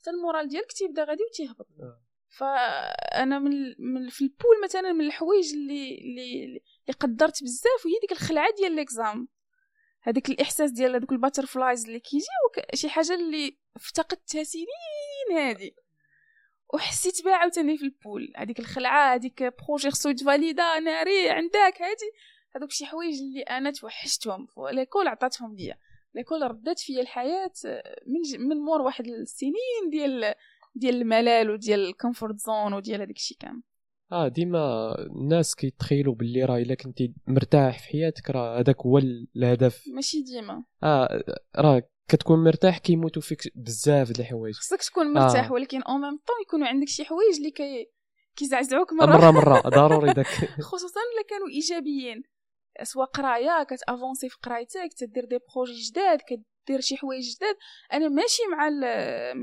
حتى ال moral ديالك تيبدا غادي وتيهبط. آه. فأنا من, من في ال pool مثلا من الحوايج اللي اللي اللي قدرت بزاف وهي ديك الخلعة ديال l'exam هذاك الإحساس ديال هذوك ال butterflies اللي كيجيو شي حاجة اللي افتقدتها سنين هادي. وحسيت بها عاوتاني في ال pool هذيك الخلعة هذيك projet خصو يتvalidا ناري عندك هادي. هذوك شي حوايج اللي أنا توحشتهم. l'école عطاتهم ليا. l'école ردات فيا الحياة من. من مور واحد السنين ديال ديال الملل وديال ال comfort zone وديال هذاك الشيء كامل. آه ديما الناس كيتخيلوا باللي راه إلا كنتي مرتاح في حياتك راه هذاك هو الهدف. ماشي ديما. آه راه كتكون مرتاح كيموتوا فيك بزاف د الحوايج. خصك تكون مرتاح آه. ولكن au même temps يكونوا عندك شي حوايج اللي كي كيزعزعوك مرة. مرة مرة. ضروري داك. خصوصا إلا كانوا إيجابيين. سواء قراية كتavancي في قرايتك تدير des projets جداد كدير شي حوايج جداد. أنا ماشي مع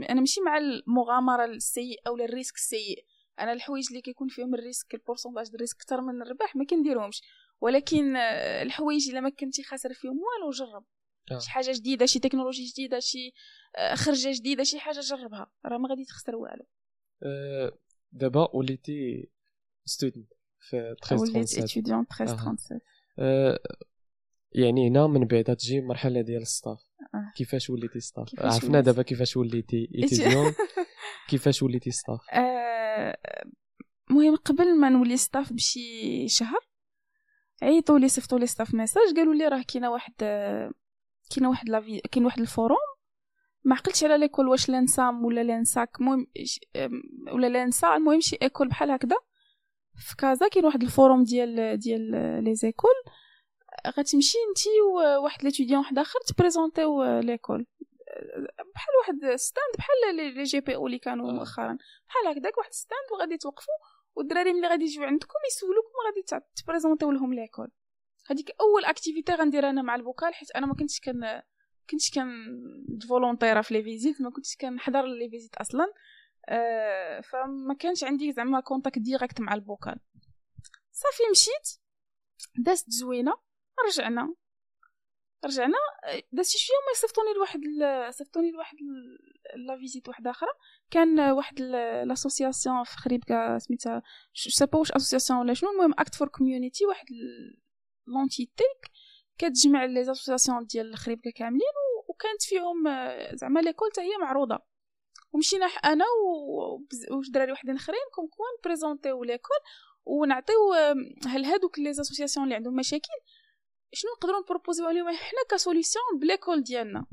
أنا ماشي مع المغامرة السيئه ولا ال risque السيء. أنا الحوايج اللي كيكون فيهم ال risque ال pourcentage ديال ال risque أكثر من الربح ما كنديرهمش. ولكن آه، الحوايج إلا ما كنتي خاسر فيهم والو جرب. آه. شي حاجة جديدة شي تكنولوجي جديدة شي آه، خرجة جديدة شي حاجة جربها. راه ما غادي تخسر والو. دابا وليتي student في وليت 1337 étudiant 13 أها. 37 آه، يعني هنا من بعد تجي مرحلة ديال ال staff. كيفاش وليتي staff كيفاش عرفنا؟ دابا كيفاش وليتي étudiant كيفاش وليتي ستاف آه، المهم قبل ما نولي staff بشي شهر عيطوا لي صيفطوا لي staff message قالوا لي راه كاينة واحد آه، كاينة واحد لافي كاين واحد ال forum. ما عقلتش على l'école واش l'ENSAM ولا l'ENSAK المهم ولا l'ENSA المهم شي école بحال هكذا. في كازا كاين واحد ال forum ديال ديال les écoles. غتمشي نتي وواحد l'étudiant واحد آخر تprésentيو l'école بحال واحد stand بحال les JPO اللي كانوا آه. مؤخرا. بحال هكذاك واحد stand وغادي توقفوا والدراري ملي غادي يجيو عندكم يسولوكم غادي تبريزونتيو لهم l'école هذيك أول activité غندير أنا مع البوكال حيت أنا ما كنتش كان كنتش كان volontaire في les visites ما كنتش كنحضر les visites أصلا. آه فما كانش عندي زعما contact direct مع البوكال. صافي مشيت. دازت زوينة. رجعنا. رجعنا. دازت شوية ما صيفطوني لواحد صيفطوني لواحد la visite واحدة أخرى كان واحد l'association في خريبكا سميتها سابا واش association ولا شنو المهم Act for Community واحد l'entité كتجمع les associations ديال خريبكا كاملين وكانت فيهم زعما l'école حتى هي معروضة. ومشينا أنا و- وبز- وش دراري وحدين آخرين comme quoi نبريزونتيو l'école ونعطيو هل هادوك les associations اللي عندهم مشاكل؟ شنو نقدروا نبروبوزيو عليهم حنا ك solution ب l'école ديالنا.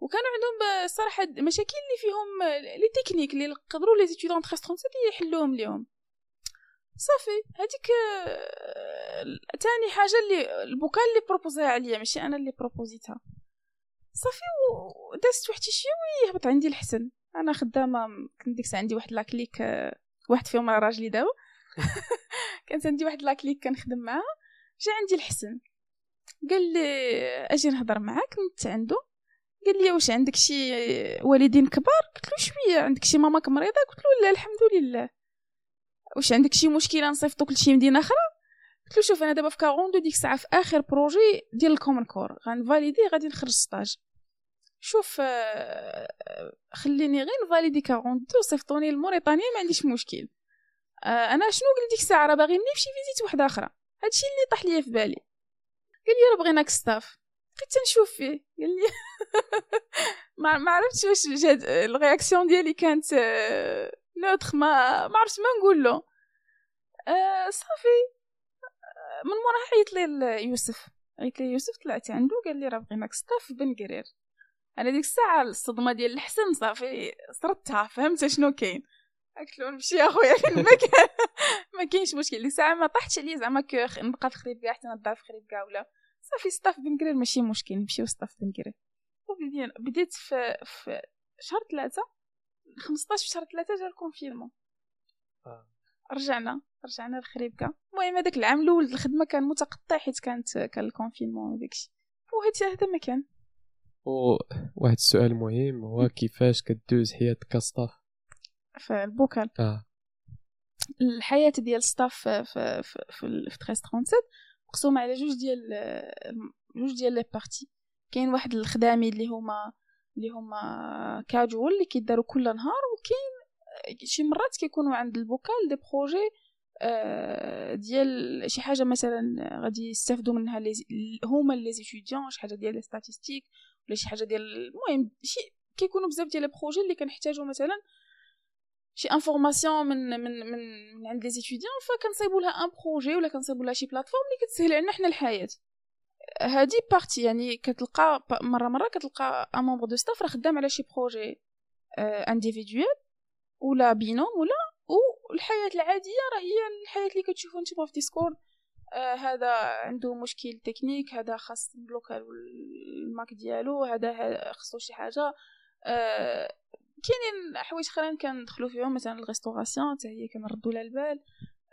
وكانوا عندهم الصراحه مشاكل اللي فيهم آه، les techniques اللي يقدروا les étudiants 1337 يحلوهم ليهم صافي هذيك تاني حاجة اللي البوكال اللي بروبوزيها عليا ماشي أنا اللي بروبوزيتها. صافي ودازت واحد شوية هبط عندي الحسن. أنا خدامة كنت ديك عندي واحد la clique آه، واحد فيهم راجلي دابا كانت عندي واحد la clique كنخدم معاها. جا عندي الحسن. قال لي أجي نهضر معاك مشيت عنده قال لي واش عندك شي والدين كبار؟ قلت له شوية عندك شي ماماك مريضه قلت له لا الحمد لله. واش عندك شي مشكلة؟ نصيفطوك لشي مدينة أخرى؟ قلت له شوف أنا دابا في 42 ديك الساعة في آخر projet ديال ال common core غنفاليدي غادي نخرج stage. شوف آه، خليني غير نفاليدي 42 صيفطوني لموريتانيا ما عنديش مشكل. آه، أنا شنو قلت ديك الساعة؟ راه باغيني في شي visite واحدة أخرى. هادشي اللي طاح ليا في بالي. قال لي راه بغيناك staff بقيت تنشوف فيه. قال لي ما ما عرفتش واش جات ال réaction ديالي كانت آه، neutre ما ما عرفتش ما نقول له. آه، صافي. آه، من موراها عيط لي يوسف. عيط لي يوسف طلعت عنده قال لي راه بغيناك staff في بن قرير. أنا ديك الساعة الصدمة ديال الحسن صافي فسرتها فهمت شنو كاين. قلت له نمشي يا خويا. فين ما كان ما كاينش مشكل. الساعة ما طاحتش عليا زعما que خ- نبقى في خريب كاع حتى نضع في خريب كاع ولا. صافي staff بن قرير ماشي مشكل. نمشيو staff بن قرير وبدينا بديت في في شهر ثلاثة. 15 في شهر ثلاثة جا ال confinement آه. رجعنا رجعنا لخريبكا المهم هذاك العام الأول الخدمة كان متقطع حيت كانت كان ال confinement وداكشي. وهذا هذا ما كان. وواحد السؤال مهم. هو كيفاش كدوز حياتك ك staff في البوكال. آه. الحياة ديال staff في في في, في, في 1337 مقسومة على جوج ديال جوج ديال les parties. كاين واحد الخدامي اللي هما اللي هما كاجوال اللي كيداروا كل نهار وكاين شي مرات كيكونوا عند البوكال des projets آه، ديال شي حاجة مثلا غادي يستافدوا منها لي هما les étudiants شي حاجة ديال les statistiques ولا شي حاجة ديال المهم شي كيكونوا بزاف ديال les projets اللي كنحتاجوا مثلا شي information من من من, من عند les étudiants فكنصايبوا لها un projet ولا كنصايبوا لها شي plateforme اللي كتسهل علينا حنا الحياة. هادي partie يعني كتلقى مرة مرة كتلقى un membre du staff راه خدام على شي projet individuel ولا binôme ولا والحياة العادية راه هي الحياة اللي كتشوفوا نتوما في Discord آه هذا عنده مشكل تكنيك هذا خاص نبلوكا ال Mac ديالو هذا خصو شي حاجة. آه كاينين حوايج اخرين كندخلو فيهم مثلا ال restauration حتى هي كنردوا لها البال.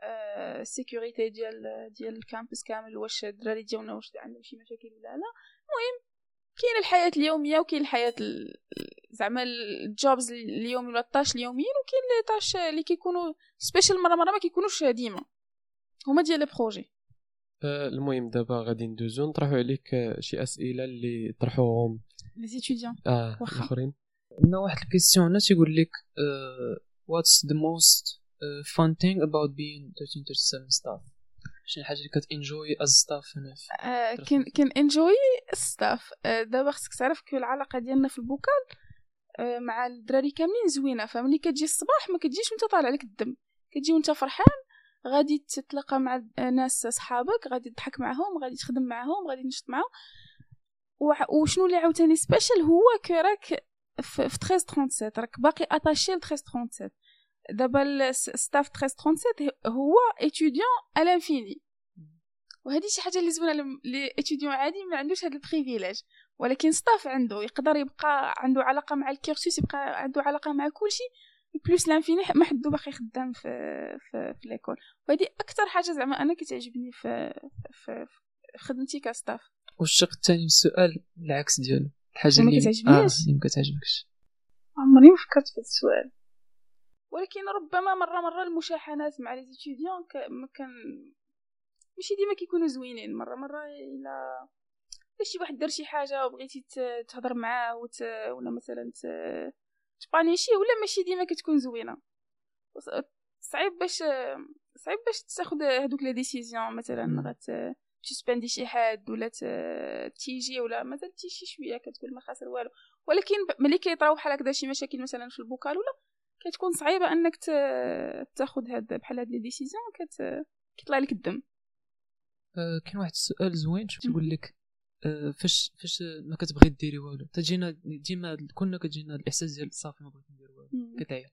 آه ال sécurité ديال ديال ال campus كامل واش الدراري ديالنا واش عندهم شي مشاكل ولا لا. المهم كاين الحياة اليومية وكاين الحياة ال- زعما ال jobs اليومي ولا ال tâches اليوميين وكاين les tâches اللي كيكونوا spécial مرة مرة ما كيكونوش ديما. هما ديال les projets آه، المهم دابا غادي ندوزو نطرحو عليك شي أسئلة اللي طرحوهم. les étudiants آه. الآخرين. عندنا واحد ال question هنا تيقول لك what's the most fun thing about being 1337 staff شنو الحاجة اللي كت enjoy as staff هنا آه، كن. كن enjoy staff آه، دابا خصك تعرف que العلاقة ديالنا في البوكال آه، مع الدراري كاملين زوينة. فملي كتجي الصباح ما كتجيش وانت طالع لك الدم. كتجي وانت فرحان غادي تتلاقى مع ناس صحابك غادي تضحك معاهم غادي تخدم معاهم غادي تنشط معاهم. وع- وشنو اللي عاوتاني spécial هو que راك في في 1337 راك باقي attaché ل 1337 دابا ال staff 1337 هو étudiant à l'infini وهذه شي حاجة اللي زوينة les étudiants عادي ما عندوش هذا ال privilège ولكن staff عنده يقدر يبقى عنده علاقة مع ال cursus يبقى عنده علاقة مع كل شيء plus l'infini ما حدو باقي خدام في في, في l'école وهذه أكثر حاجة زعما أنا كتعجبني في في, في خدمتي ك staff والشق الثاني من السؤال العكس ديالو. الحاجة ما اللي كتعجبنيش؟ آه اللي ما كتعجبكش. عمري ما فكرت في هذا السؤال. ولكن ربما مرة مرة المشاحنات مع les étudiants ما كان ماشي ديما كيكونوا زوينين. مرة مرة الا إلا شي واحد دار شي حاجة وبغيتي تهضر معاه وت... ولا مثلا ت... تبانيشي ولا ماشي ديما كتكون زوينة. صعيب باش صعيب باش تاخذ هذوك les décisions مثلا. غت تسباندي شي حد ولا تيجي ولا مثلا تيجي شوية كتقول ما خاسر والو ولكن ملي كيطراو بحال هكذا شي مشاكل مثلا في ال bocal ولا كتكون صعيبة أنك. تاخذ هاد بحال هاد les décisions كت... كيطلع لك الدم آه كاين واحد السؤال زوين تقول لك آه فاش فاش ما كتبغي ديري والو تجينا ديما كنا كتجينا الإحساس ديال صافي ما بغيت ندير والو. كتعيا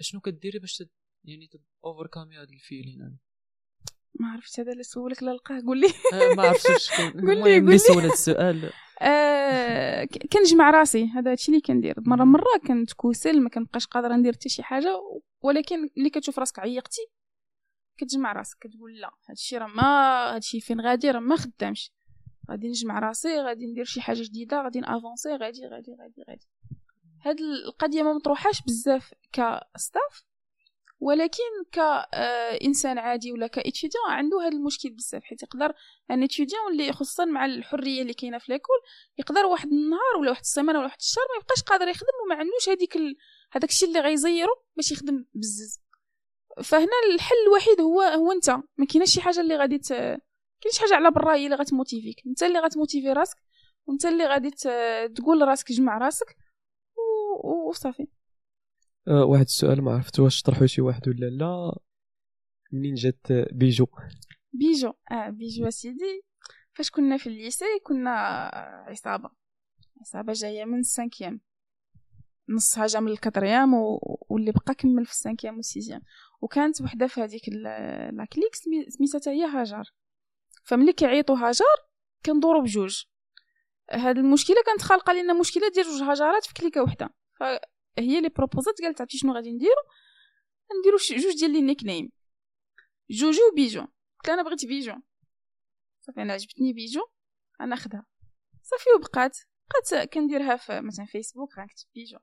شنو كديري باش. يعني overcome ي هذا ال feeling هذا ما عرفت هذا اللي سولك لا لقاه قول لي. آه ما عرفتش شكون قول لي- قول اللي لي. السؤال. آه كنجمع راسي هذا الشيء اللي كندير. مرة. مرة كنت كوسل ما كنبقاش قادرة ندير حتى شي حاجة ولكن ملي كتشوف راسك عيقتي كتجمع راسك كتقول لا هادشي راه ما هادشي فين غادي؟ راه ما خدامش. غادي نجمع راسي غادي ندير شي حاجة جديدة غادي ن avancer غادي غادي غادي غادي. هاد القضية ما مطروحاش بزاف ك staff ولكن كإنسان عادي ولا ك étudiant عنده هذا المشكل بزاف حيت يقدر un étudiant اللي خصوصا مع الحرية اللي كاينة في l'école يقدر واحد النهار ولا واحد السيمانة ولا واحد الشهر ما يبقاش قادر يخدم وما عندوش هذيك ال... هذاك الشيء اللي غيزيرو باش يخدم بزز فهنا الحل الوحيد هو هو أنت ما كايناش شي حاجة اللي غادي ت... كاين شي حاجة على برا هي اللي غت motiver ك أنت اللي غت motiver راسك وأنت اللي غادي. تقول لراسك جمع راسك و... وصافي آه واحد السؤال ما عرفت واش طرحوا شي واحد ولا لا. منين جات بيجو؟ بيجو. آه بيجو سيدي. فاش كنا في ال lycée كنا عصابة. عصابة جاية من ال cinquième. نصها جا من ال quatrième و... واللي بقى كمل في ال cinquième وال sixième. وكانت وحدة في هذيك la clique سمي- سميتها هي هاجر. فملي كيعيطوا هاجر كندوروا بجوج. هاد المشكلة كانت خالقة لنا مشكلة ديال جوج هاجرات في كليكة وحدة. فهي اللي بروبوزات قالت عرفتي شنو غادي نديرو؟ نديرو جوج ديال les nicknames. جوجو وبيجو قلت أنا بغيت بيجو. صافي أنا عجبتني بيجو. أنا خدها صافي وبقات. بقات كنديرها في مثلا فيسبوك غنكتب بيجو.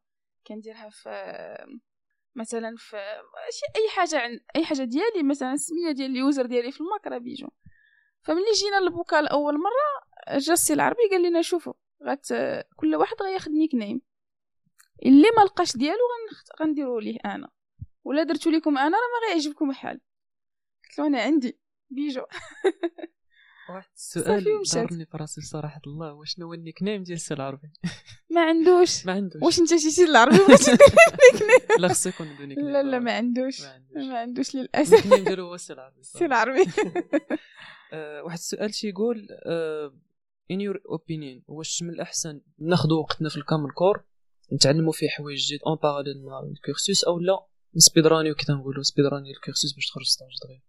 كنديرها في مثلا في أي حاجة عن أي حاجة ديالي مثلا السمية ديال ال user ديالي في الماك راه بيجو. فملي جينا لل bocal أول مرة جا السي العربي قال لنا شوفوا غات كل واحد غياخد nickname. اللي ما لقاش ديالو. غنديرو ليه أنا. ولا درتو لكم أنا راه ما غيعجبكم الحال قلت له أنا عندي. بيجو. واحد السؤال. ضربني في راسي صراحة الله. واش هو ال nickname ديال السي العربي؟ ما عندوش. ما عندوش. واش انت سي العربي بغيتي دير nickname لا خصو يكون عنده nickname لا لا ما عندوش. ما عندوش. عندوش ال nick للأسف. name ديالو هو السي العربي. سي العربي. آه، واحد السؤال شي يقول in your opinion واش من الأحسن ناخذ وقتنا في ال common core؟ نتعلموا فيه حوايج جديد en parallèle مع ال cursus أو لا. نسبيدرانيو كي تنقولوا سبيدراني ال cursus باش تخرج stage دغيا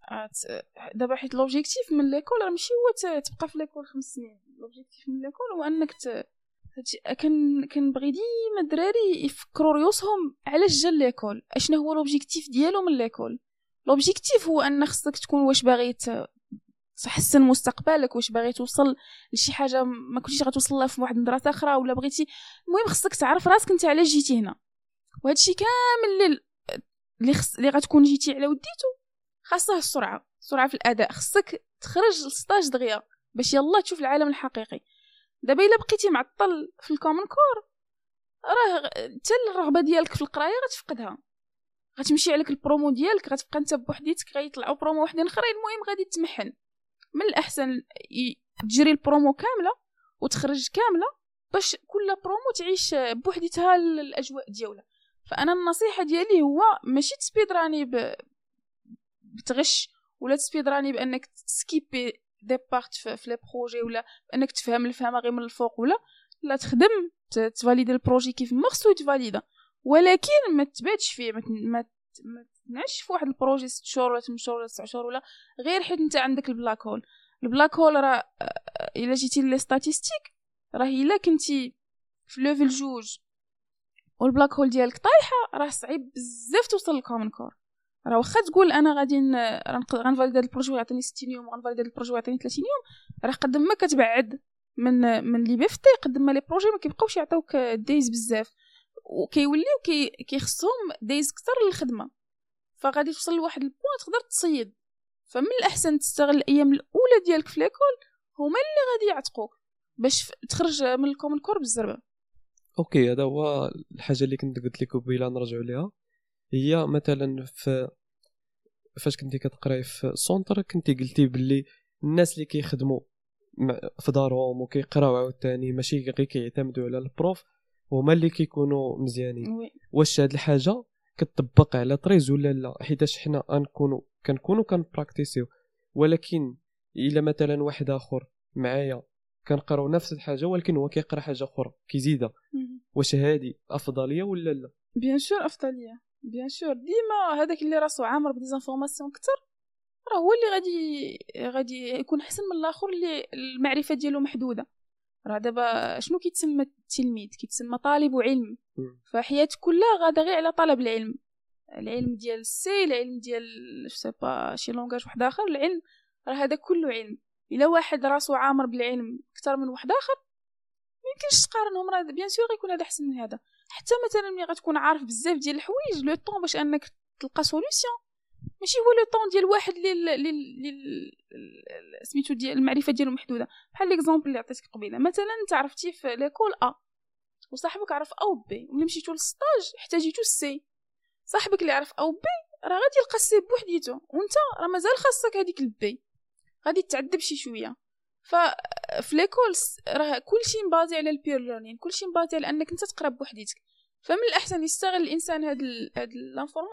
دابا حيت l'objectif من l'école راه ماشي هو تبقى في l'école خمس سنين. l'objectif من l'école هو أنك ت... كان كنبغي ديما الدراري يفكروا ريوسهم علاش جا l'école اشنا هو l'objectif ديالو من l'école l'objectif هو أن خصك تكون واش باغي تحسن مستقبلك واش باغي توصل لشي حاجة ما كنتيش غتوصل لها في واحد المدرسة أخرى ولا بغيتي. المهم خصك تعرف راسك أنت علاش جيتي هنا. وهادشي كامل اللي خص اللي غتكون جيتي على وديتو. خاصه السرعة السرعة في الأداء. خصك تخرج لل stage دغيا باش يلا تشوف العالم الحقيقي. دابا إلا بقيتي معطل في ال common core راه حتى الرغبة ديالك في القراية غتفقدها. غتمشي عليك البرومو ديالك غتبقى أنت بوحديتك غيطلعوا برومو وحدين أخرين. المهم غادي تمحن من الأحسن تجري البرومو كاملة وتخرج كاملة باش كل برومو تعيش بوحديتها ال- الأجواء ديالها. فأنا النصيحة ديالي هو ماشي تسبيد راني ب... بتغش ولا تسبيد راني بأنك تسكيبي des parts في les projets ولا بأنك تفهم الفهمة غير من الفوق ولا لا تخدم ت valider ال projet كيف ما خصو ولكن ما تباتش فيه ما ما تنعش في واحد ال projet ست شهور ولا 8 شهور ولا 9 شهور ولا غير حيت انت عندك ال black hole. ال black hole راه آه، إلا جيتي les statistiques راه إلا كنتي في level جوج وال black hole ديالك طايحة راه صعيب بزاف توصل لل common core راه واخا تقول أنا غادي غن valide هاد ال projet ويعطيني 60 يوم وغن valide هاد ال projet ويعطيني 30 يوم راه قد ما كتبعد من من Libft قد ما les projets ما كيبقاوش يعطيوك days بزاف. وكيوليو كي كيخصهم days كتر للخدمة. فغادي توصل لواحد البوان تقدر تصيد. فمن الأحسن تستغل الأيام الأولى ديالك في l'école هما اللي غادي يعتقوك باش تخرج من ال common core بالزربة. okay هذا هو الحاجة اللي كنت قلت لك قبيلة نرجعوا ليها. هي مثلا في فاش كنتي كتقراي في centre كنتي قلتي باللي الناس اللي كيخدموا في دارهم وكيقراو عاوتاني ماشي غير كيعتمدوا على ال prof هما اللي كيكونوا مزيانين. واش هاد الحاجة؟ كتطبق على طريز ولا لا؟ حيتاش حنا غنكونوا كنكونوا كن pratiquer يو. ولكن إلا مثلا واحد آخر معايا كنقراو نفس الحاجة ولكن هو كيقرأ حاجة أخرى كيزيدها. واش هادي؟ أفضلية ولا لا؟ bien sûr أفضلية. bien sûr ديما هذاك اللي راسو عامر ب des informations كتر راه هو اللي غادي غادي يكون أحسن من الآخر اللي المعرفة ديالو محدودة. راه دابا شنو كيتسمى التلميذ؟ كيتسمى طالب علم. فحياتك كلها غادا غير على طلب العلم. العلم ديال السي العلم ديال سي با شي langage واحد آخر العلم راه هذا كله علم. إلا واحد راسو عامر بالعلم أكثر من واحد آخر ما يمكنش تقارنهم. راه bien sûr غيكون هذا أحسن من هذا. حتى مثلا ملي غتكون عارف بزاف ديال الحوايج le temps باش أنك تلقى solution ماشي هو le temps ديال واحد اللي اللي سميتو ديال المعرفة ديالو محدودة. بحال l'exemple اللي عطيتك قبيلة. مثلا أنت عرفتي في l'école A وصاحبك عرف B وملي مشيتو لل stage احتاجيتو ال C صاحبك اللي عرف B راه غادي يلقى ال C بوحديتو. وأنت راه مازال خاصك هذيك ال B غادي تعذب شي شوية. ففي l'école س- راه كلشي مبازي على ال peer learning كلشي مبازي على أنك أنت تقرا بوحديتك. فمن الأحسن يستغل الإنسان هاد ال هاد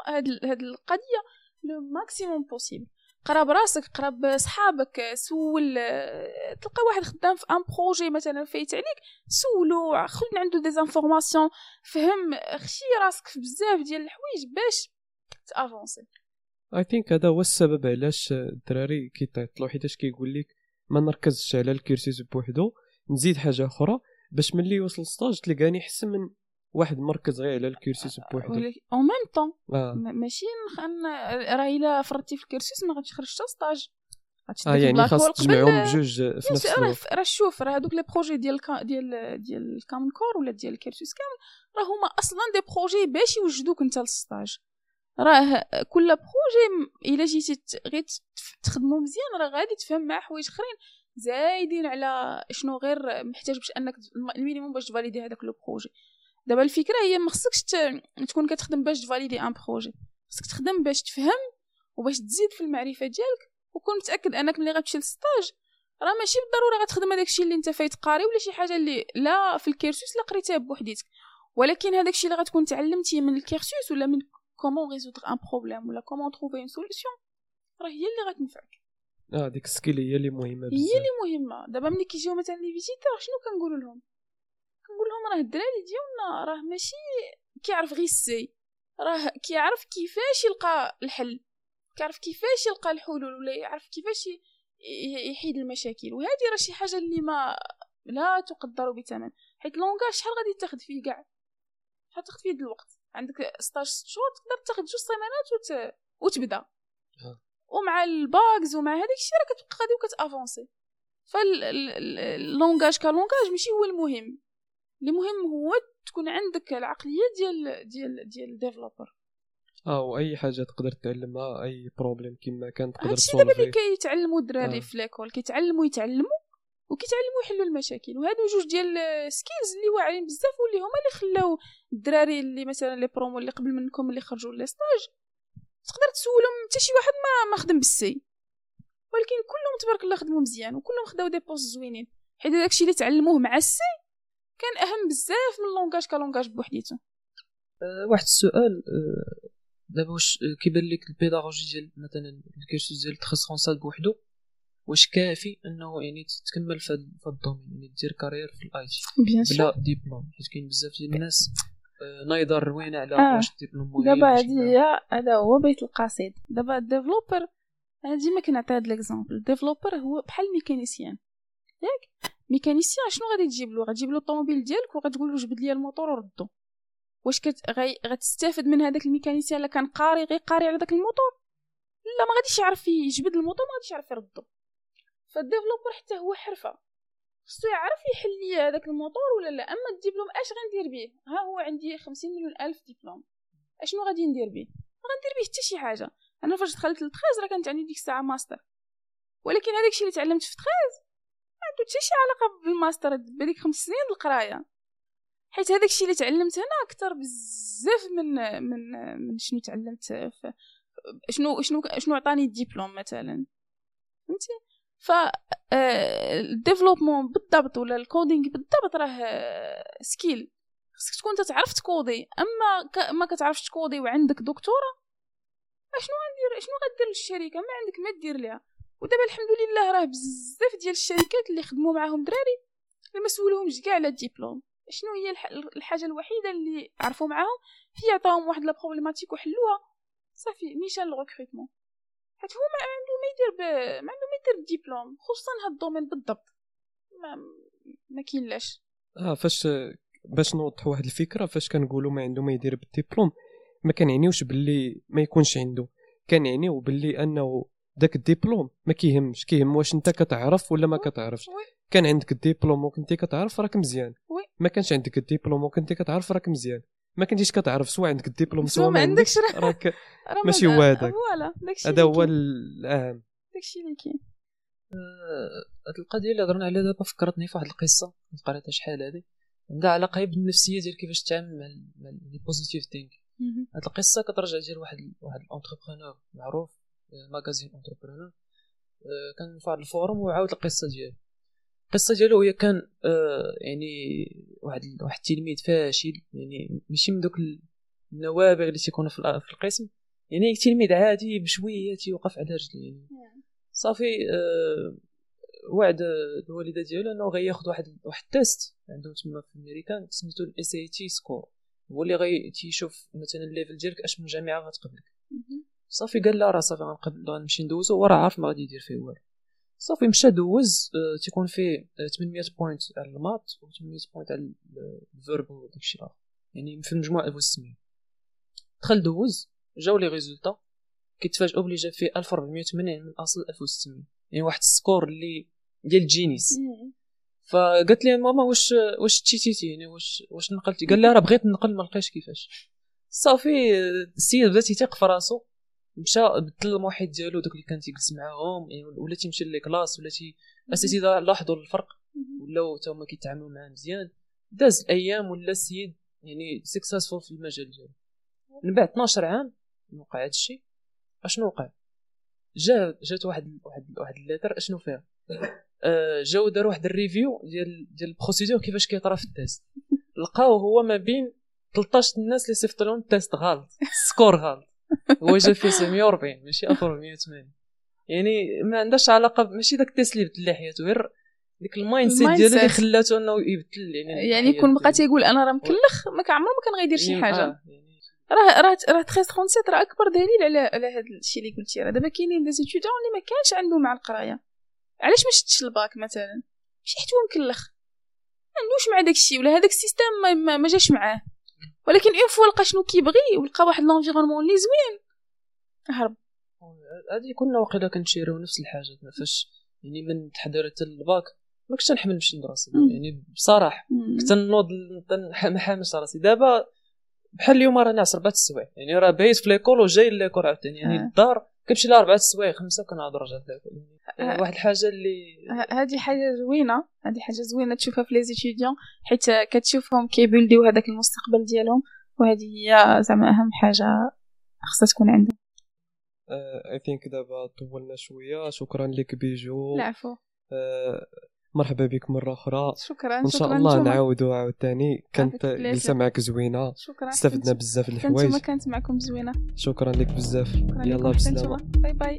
هاد هاد القضية le maximum possible قرا براسك قرا بصحابك سول تلقى واحد خدام في un projet مثلا فايت عليك سولو من عنده des informations فهم خشي راسك في بزاف ديال الحوايج باش ت avancer. I think هذا هو السبب علاش الدراري كيتعطلوا حيتاش كيقول لك ما نركزش على ال cursus بوحدو نزيد حاجة أخرى باش ملي يوصل stage تلقاني أحسن من واحد مركز غير على ال cursus بوحدو. ولكن en même temps آه, م- ماشي راه إلا فرطتي في ال cursus ما غاديش تخرج حتى stage آه ديك يعني خاص تجمعهم بجوج في نفس الوقت. راه شوف راه هادوك les projets ديال ديال ديال ال common core ولا ديال ال cursus كامل راه هما أصلا des projets باش يوجدوك أنت لل stage راه كل projet إلا جيتي غير تخدمو مزيان راه غادي تفهم مع حوايج أخرين زايدين على شنو غير محتاج باش أنك ال minimum باش ت valider هذاك le projet دابا الفكرة هي ما خصكش تكون كتخدم باش ت valider un projet. خصك تخدم باش تفهم وباش تزيد في المعرفة ديالك وكون متأكد أنك ملي غتمشي لل stage راه ماشي بالضروره غتخدم هذاك الشيء اللي انت فايت قاري ولا شي حاجة اللي لا في ال cursus لا قريتها بوحديتك. ولكن هذاك الشيء اللي غتكون تعلمتيه من ال cursus ولا من comment résoudre un problème ولا comment trouver une solution راه هي اللي غتنفعك. آه ديك ال skill هي اللي مهمة هي بزاف. اللي مهمة. دابا ملي كيجيو مثلا les visiteurs شنو كنقول لهم؟ كنقول لهم راه الدراري ديالنا راه ماشي كيعرف غير ال C راه كيعرف كيفاش يلقى الحل كيعرف كيفاش يلقى الحلول ولا يعرف كيفاش يحيد المشاكل. وهذه راه شي حاجة اللي ما لا تقدر بثمن حيت langage شحال غادي تاخد فيه كاع؟ شحال تاخد فيه الوقت؟ عندك 16 ست شهور تقدر تاخد جوج سيمانات وت... وتبدا. آه. ومع ال bugs ومع هذاك الشيء راه كتبقى غادي وكت avancer. فال langage ك langage ماشي هو المهم. المهم هو تكون عندك العقلية ديال ديال ديال ال développeur. آه وأي حاجة تقدر تعلمها أي problème كما كان تقدر هادشي دابا اللي كيتعلموا الدراري آه. في l'école كيتعلموا يتعلموا وكيتعلموا يحلوا المشاكل. وهادو جوج ديال skills اللي واعرين بزاف واللي هما اللي خلاو الدراري اللي مثلا les promos اللي قبل منكم اللي خرجوا les stages تقدر تسولهم حتى شي واحد ما ما خدم بال C. ولكن كلهم تبارك الله خدموا مزيان وكلهم خداو des postes زوينين. حيت داكشي اللي تعلموه مع ال C كان أهم بزاف من langage ك langage بوحديتو. أه واحد السؤال أه دابا واش كيبان لك ال pédagogie ديال مثلا ال cursus ديال التخصص فرونسال بوحدو؟ واش كافي إنه يعني تكمل في هذا ال domaine يعني دير carrière في ال IT بلا ديبلوم حيت كاين بزاف ديال الناس آه، نايضة روينه على آه. واش الدبلوم مهم دابا هادي. هي هذا هو بيت القصيد. دابا ال développeur أنا ديما كنعطي هاد l'exemple. ال développeur هو بحال ال mécanicien ياك؟ mécanicien شنو غادي تجيب له؟ غتجيب له الطوموبيل ديالك وغتقول له جبد لي الموطور وردو. واش كت غي... غتستافد من هذاك ال mécanicien الا كان قاري غير قاري على داك الموطور لا ما غاديش يعرف يجبد الموطور ما غاديش يعرف يردو. فال développeur حتى هو حرفة. خصو يعرف يحل لي هذاك الموطور ولا لا. أما الدبلوم أش غندير به ها هو عندي 50 مليون ألف دبلوم أشنو غادي ندير به ما غندير به حتى شي حاجة. أنا فاش دخلت ل 13 راه كانت عندي ديك الساعة ماستر. ولكن هذاك الشيء اللي تعلمت في 13 عندو حتى شي علاقة بالماستر بديك خمس سنين القراية. حيت هذاك الشيء اللي تعلمت هنا أكثر بزاف من من من شنو تعلمت في شنو شنو شنو عطاني الدبلوم مثلا. فهمتي؟ ف آه، ال développement بالضبط ولا ال coding بالضبط راه آه، skill. خصك تكون تعرف ت coder. أما ما كتعرفش ت coder وعندك دكتورة شنو غندير شنو غدير للشركة؟ ما عندك ما دير ليها. ودابا الحمد لله راه بزاف ديال الشركات اللي خدموا معاهم دراري ما سولوهمش كاع على الدبلوم شنو هي الح... الحاجة الوحيدة اللي عرفوا معاهم؟ هي عطاهم واحد la problématique وحلوها. صافي نيشان ال recrutement حيت هو ما عنده ما يدير ب... ما عنده ما يدير بدبلوم خصوصا هاد ال domaine بالضبط. ما ما كاين لاش آه فاش باش نوضح واحد الفكرة فاش كنقولوا ما عنده ما يدير بالدبلوم ما كنعنيوش باللي ما يكونش عنده. كنعنيو باللي أنه داك الدبلوم ما كيهمش كيهم واش انت كتعرف ولا ما كتعرفش. oui. كان عندك الدبلوم وكنتي كتعرف راك مزيان. oui. ما كانش عندك الدبلوم وكنتي كتعرف راك مزيان. ما كنتيش كتعرف سواء عندك الدبلوم سواء ما عندكش راك ماشي ما- هو هذاك. هذا اللي هو كاين. الأهم. داكشي اللي كاين. آه، هاد القضية اللي هضرنا عليها دابا فكرتني في واحد القصة كنت قريتها شحال هادي. عندها علاقة بالنفسية ديال كيفاش تتعامل مع les positive things. هاد القصة كترجع ديال واحد واحد ال entrepreneur معروف. magazine Entrepreneur آه، كان في ال forum وعاود القصة ديالو. القصة ديالو هي كان آه، يعني واحد واحد التلميذ فاشل يعني ماشي من دوك النوابغ اللي تيكونوا في القسم. يعني تلميذ عادي بشوية تيوقف على رجليه. يعني صافي آه، وعد الوالدة ديالو إنه غياخد واحد واحد ال test عندهم تما في امريكان سميتو ال SAT score هو اللي غي تيشوف مثلا ال level ديالك أش من جامعة غتقبلك مهم. صافي قال لا راه صافي غنمشي ندوزو هو راه عارف ما غادي يدير فيه والو. صافي مشى دوز آه، تيكون فيه آه، 800 point على ال math و 800 point على ال verb وداكشي الآخر. يعني في المجموع 1600 دخل دوز جاو les résultats كيتفاجئوا بلي جاب فيه 1480 من أصل 1600 يعني واحد ال score اللي ديال ال genius. فقالت لي ماما واش واش cheat يتي؟ يعني واش واش نقلتي؟ قال لها راه بغيت نقل ما لقيتش كيفاش. صافي السيد بدا تيثيق في راسو. مشى بدل المحيط ديالو دوك اللي كان تيجلس معاهم يعني ولا تيمشي les classes ولا تي الاساتذه لاحظوا الفرق. ولاو تا هما كيتعاملوا معاه مزيان داز الأيام ولا السيد يعني successful في المجال ديالو. من بعد 12 عام وقع هذا الشيء. أشنو وقع؟ جا جات واحد واحد واحد ال letter أشنو فيها؟ آه، جاو داروا واحد ال review ديال ديال ال procédure كيفاش كيطرا في ال test لقاو هو ما بين 13 الناس اللي صيفط لهم ال test غلط ال score غلط. هو جا فيه 740 ماشي 1480 يعني ما عندهاش علاقة ماشي داك ال test اللي بدل حياته غير ديك ال mindset ديالو اللي. خلاته إنه يبدل يعني يعني يكون بقى. تيقول أنا راه مكلخ ما كعمرو ما كان غيدير شي يعني- حاجة. آه، يعني. راه راه راه 1337 راه أكبر دليل على على هذا الشيء اللي قلتي. راه دابا كاينين des étudiants اللي ما كانش عندهم مع القراية. علاش ما شدش الباك مثلا؟ ماشي حيت هو مكلخ. ما عندوش مع داك الشيء ولا هذاك ال system ما, ما جاش معاه. ولكن une fois لقى شنو كيبغي ولقى واحد l'environnement اللي زوين هرب هادي كنا واقيلا كن share يو نفس الحاجة فاش يعني من تحضرت الباك ما كنتش نحمل نمشي ندرس. يعني بصراحة. كنت نوض ما حاملش راسي دابا بحال اليوم راه ناعس اربعة السوايع يعني راه بايت في l'école وجاي l'école عاوتاني يعني آه. الدار كنمشي لها اربعة السوايع خمسة كنهضر رجع l'école يعني آه. واحد الحاجة اللي هذه حاجة زوينة هذه حاجة زوينة تشوفها في les étudiants حيت كتشوفهم كي build يو هذاك المستقبل ديالهم وهذه هي زعما أهم حاجة خصها تكون عندهم. I think دابا طولنا شوية. شكرا لك بيجو. العفو. آه، مرحبا بك مرة أخرى. شكرا ان شاء الله. نعاودوا عاوتاني كانت. جلسه معك زوينة. شكرا. استفدنا بزاف الحوايج. كانت معكم زوينة. شكرا لك بزاف. يلا بسلامة. باي باي.